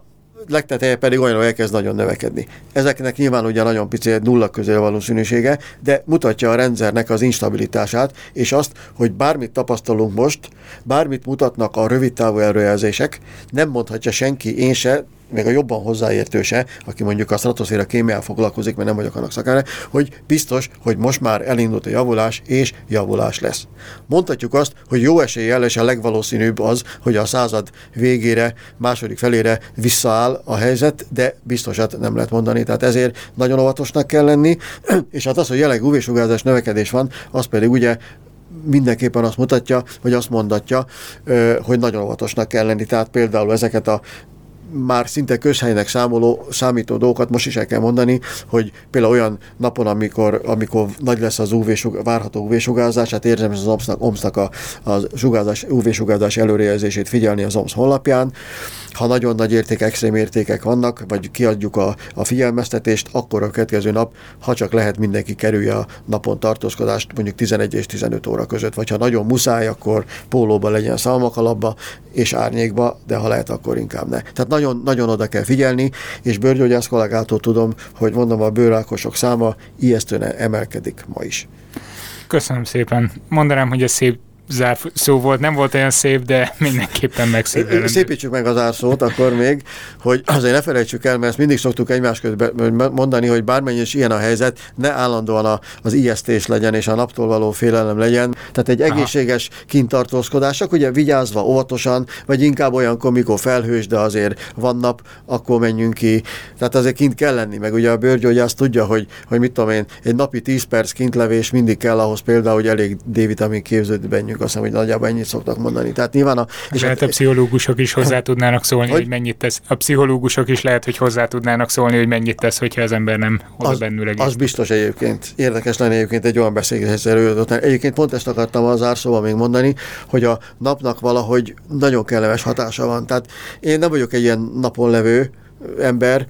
legteteje pedig olyan, hogy elkezd nagyon növekedni. Ezeknek nyilván ugye nagyon pici, nulla közel valószínűsége, de mutatja a rendszernek az instabilitását, és azt, hogy bármit tapasztalunk most, bármit mutatnak a rövid távú előjelzések, nem mondhatja senki, én se, még a jobban hozzáértő se, aki mondjuk a stratoszféra kémiával foglalkozik, mert nem vagyok annak szakára, hogy biztos, hogy most már elindult a javulás, és javulás lesz. Mondhatjuk azt, hogy jó eséllyel és a legvalószínűbb az, hogy a század végére, második felére visszaáll a helyzet, de biztosat nem lehet mondani, tehát ezért nagyon óvatosnak kell lenni, [CLEARS THROAT] és hát az, hogy jelenleg UV-sugárzás növekedés van, az pedig ugye mindenképpen azt mutatja, vagy azt mondatja, hogy nagyon óvatosnak kell lenni. Tehát például ezeket a már szinte közhelynek számoló, számító dolgokat most is el kell mondani, hogy például olyan napon, amikor, amikor nagy lesz az UV várható UV-sugárzás, hát érdemes az OMS-nak, OMS-nak a, a sugárzás, UV-sugárzás előrejelzését figyelni az OMS honlapján. Ha nagyon nagy érték, extrém értékek vannak, vagy kiadjuk a, a figyelmeztetést, akkor a következő nap, ha csak lehet, mindenki kerülje a napon tartózkodást mondjuk 11 és 15 óra között, vagy ha nagyon muszáj, akkor pólóba legyen szalmakalapba és árnyékba, de ha lehet, akkor inkább ne. Tehát nagyon, nagyon oda kell figyelni, és bőrgyógyász kollégától tudom, hogy mondom, a bőrákosok száma ijesztően emelkedik ma is. Köszönöm szépen. Mondanám, hogy a szép zár szó volt, nem volt olyan szép, de [LAUGHS] mindenképpen megszépelendő. Szépítsük meg az árszót akkor még, hogy azért ne felejtsük el, mert ezt mindig szoktuk egymás között mondani, hogy bármennyi is ilyen a helyzet, ne állandóan a, az ijesztés legyen és a naptól való félelem legyen. Tehát egy egészséges kintartózkodás, ugye vigyázva, óvatosan, vagy inkább olyan mikor felhős, de azért van nap, akkor menjünk ki. Tehát azért kint kell lenni, meg ugye a bőrgyógyász tudja, hogy, hogy mit tudom én, egy napi 10 perc kintlevés mindig kell ahhoz például, hogy elég D-vitamin képződjön mondjuk azt hiszem, hogy nagyjából ennyit szoktak mondani. Tehát nyilván a... És lehet a pszichológusok is hozzá [LAUGHS] tudnának szólni, hogy, hogy mennyit tesz. A pszichológusok is lehet, hogy hozzá tudnának szólni, hogy mennyit tesz, hogyha az ember nem oda az, bennül egész. Az biztos egyébként. Érdekes lenne egyébként egy olyan beszélgetés előadott. Egyébként pont ezt akartam az árszóval még mondani, hogy a napnak valahogy nagyon kellemes hatása van. Tehát én nem vagyok egy ilyen napon levő ember,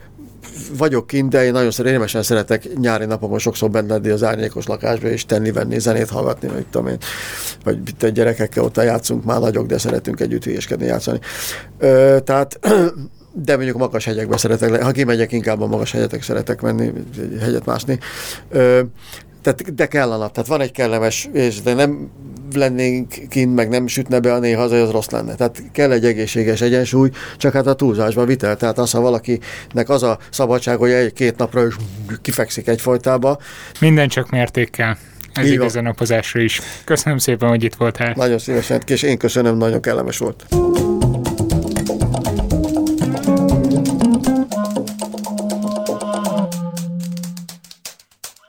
vagyok kint, de én nagyon szeretem, szeretek nyári napokon sokszor benne lenni az árnyékos lakásba, és tenni-venni, zenét hallgatni, vagy tudom én, vagy itt gyerekekkel ott játszunk, már nagyok, de szeretünk együtt hülyeskedni, játszani. Ö, tehát [CLEARS THROAT] de mondjuk magas hegyekbe szeretek, ha kimegyek, inkább a magas hegyetek szeretek menni, hegyet mászni. Tehát, de kell a nap. Tehát van egy kellemes, és de nem lennénk kint, meg nem sütne be a néha, az, az rossz lenne. Tehát kell egy egészséges egyensúly, csak hát a túlzásba vitel. Tehát az, ha valakinek az a szabadság, hogy egy-két napra is kifekszik egyfolytába. Minden csak mértékkel. Ez igaz a napozásra is. Köszönöm szépen, hogy itt voltál. Nagyon szívesen, és én köszönöm, nagyon kellemes volt.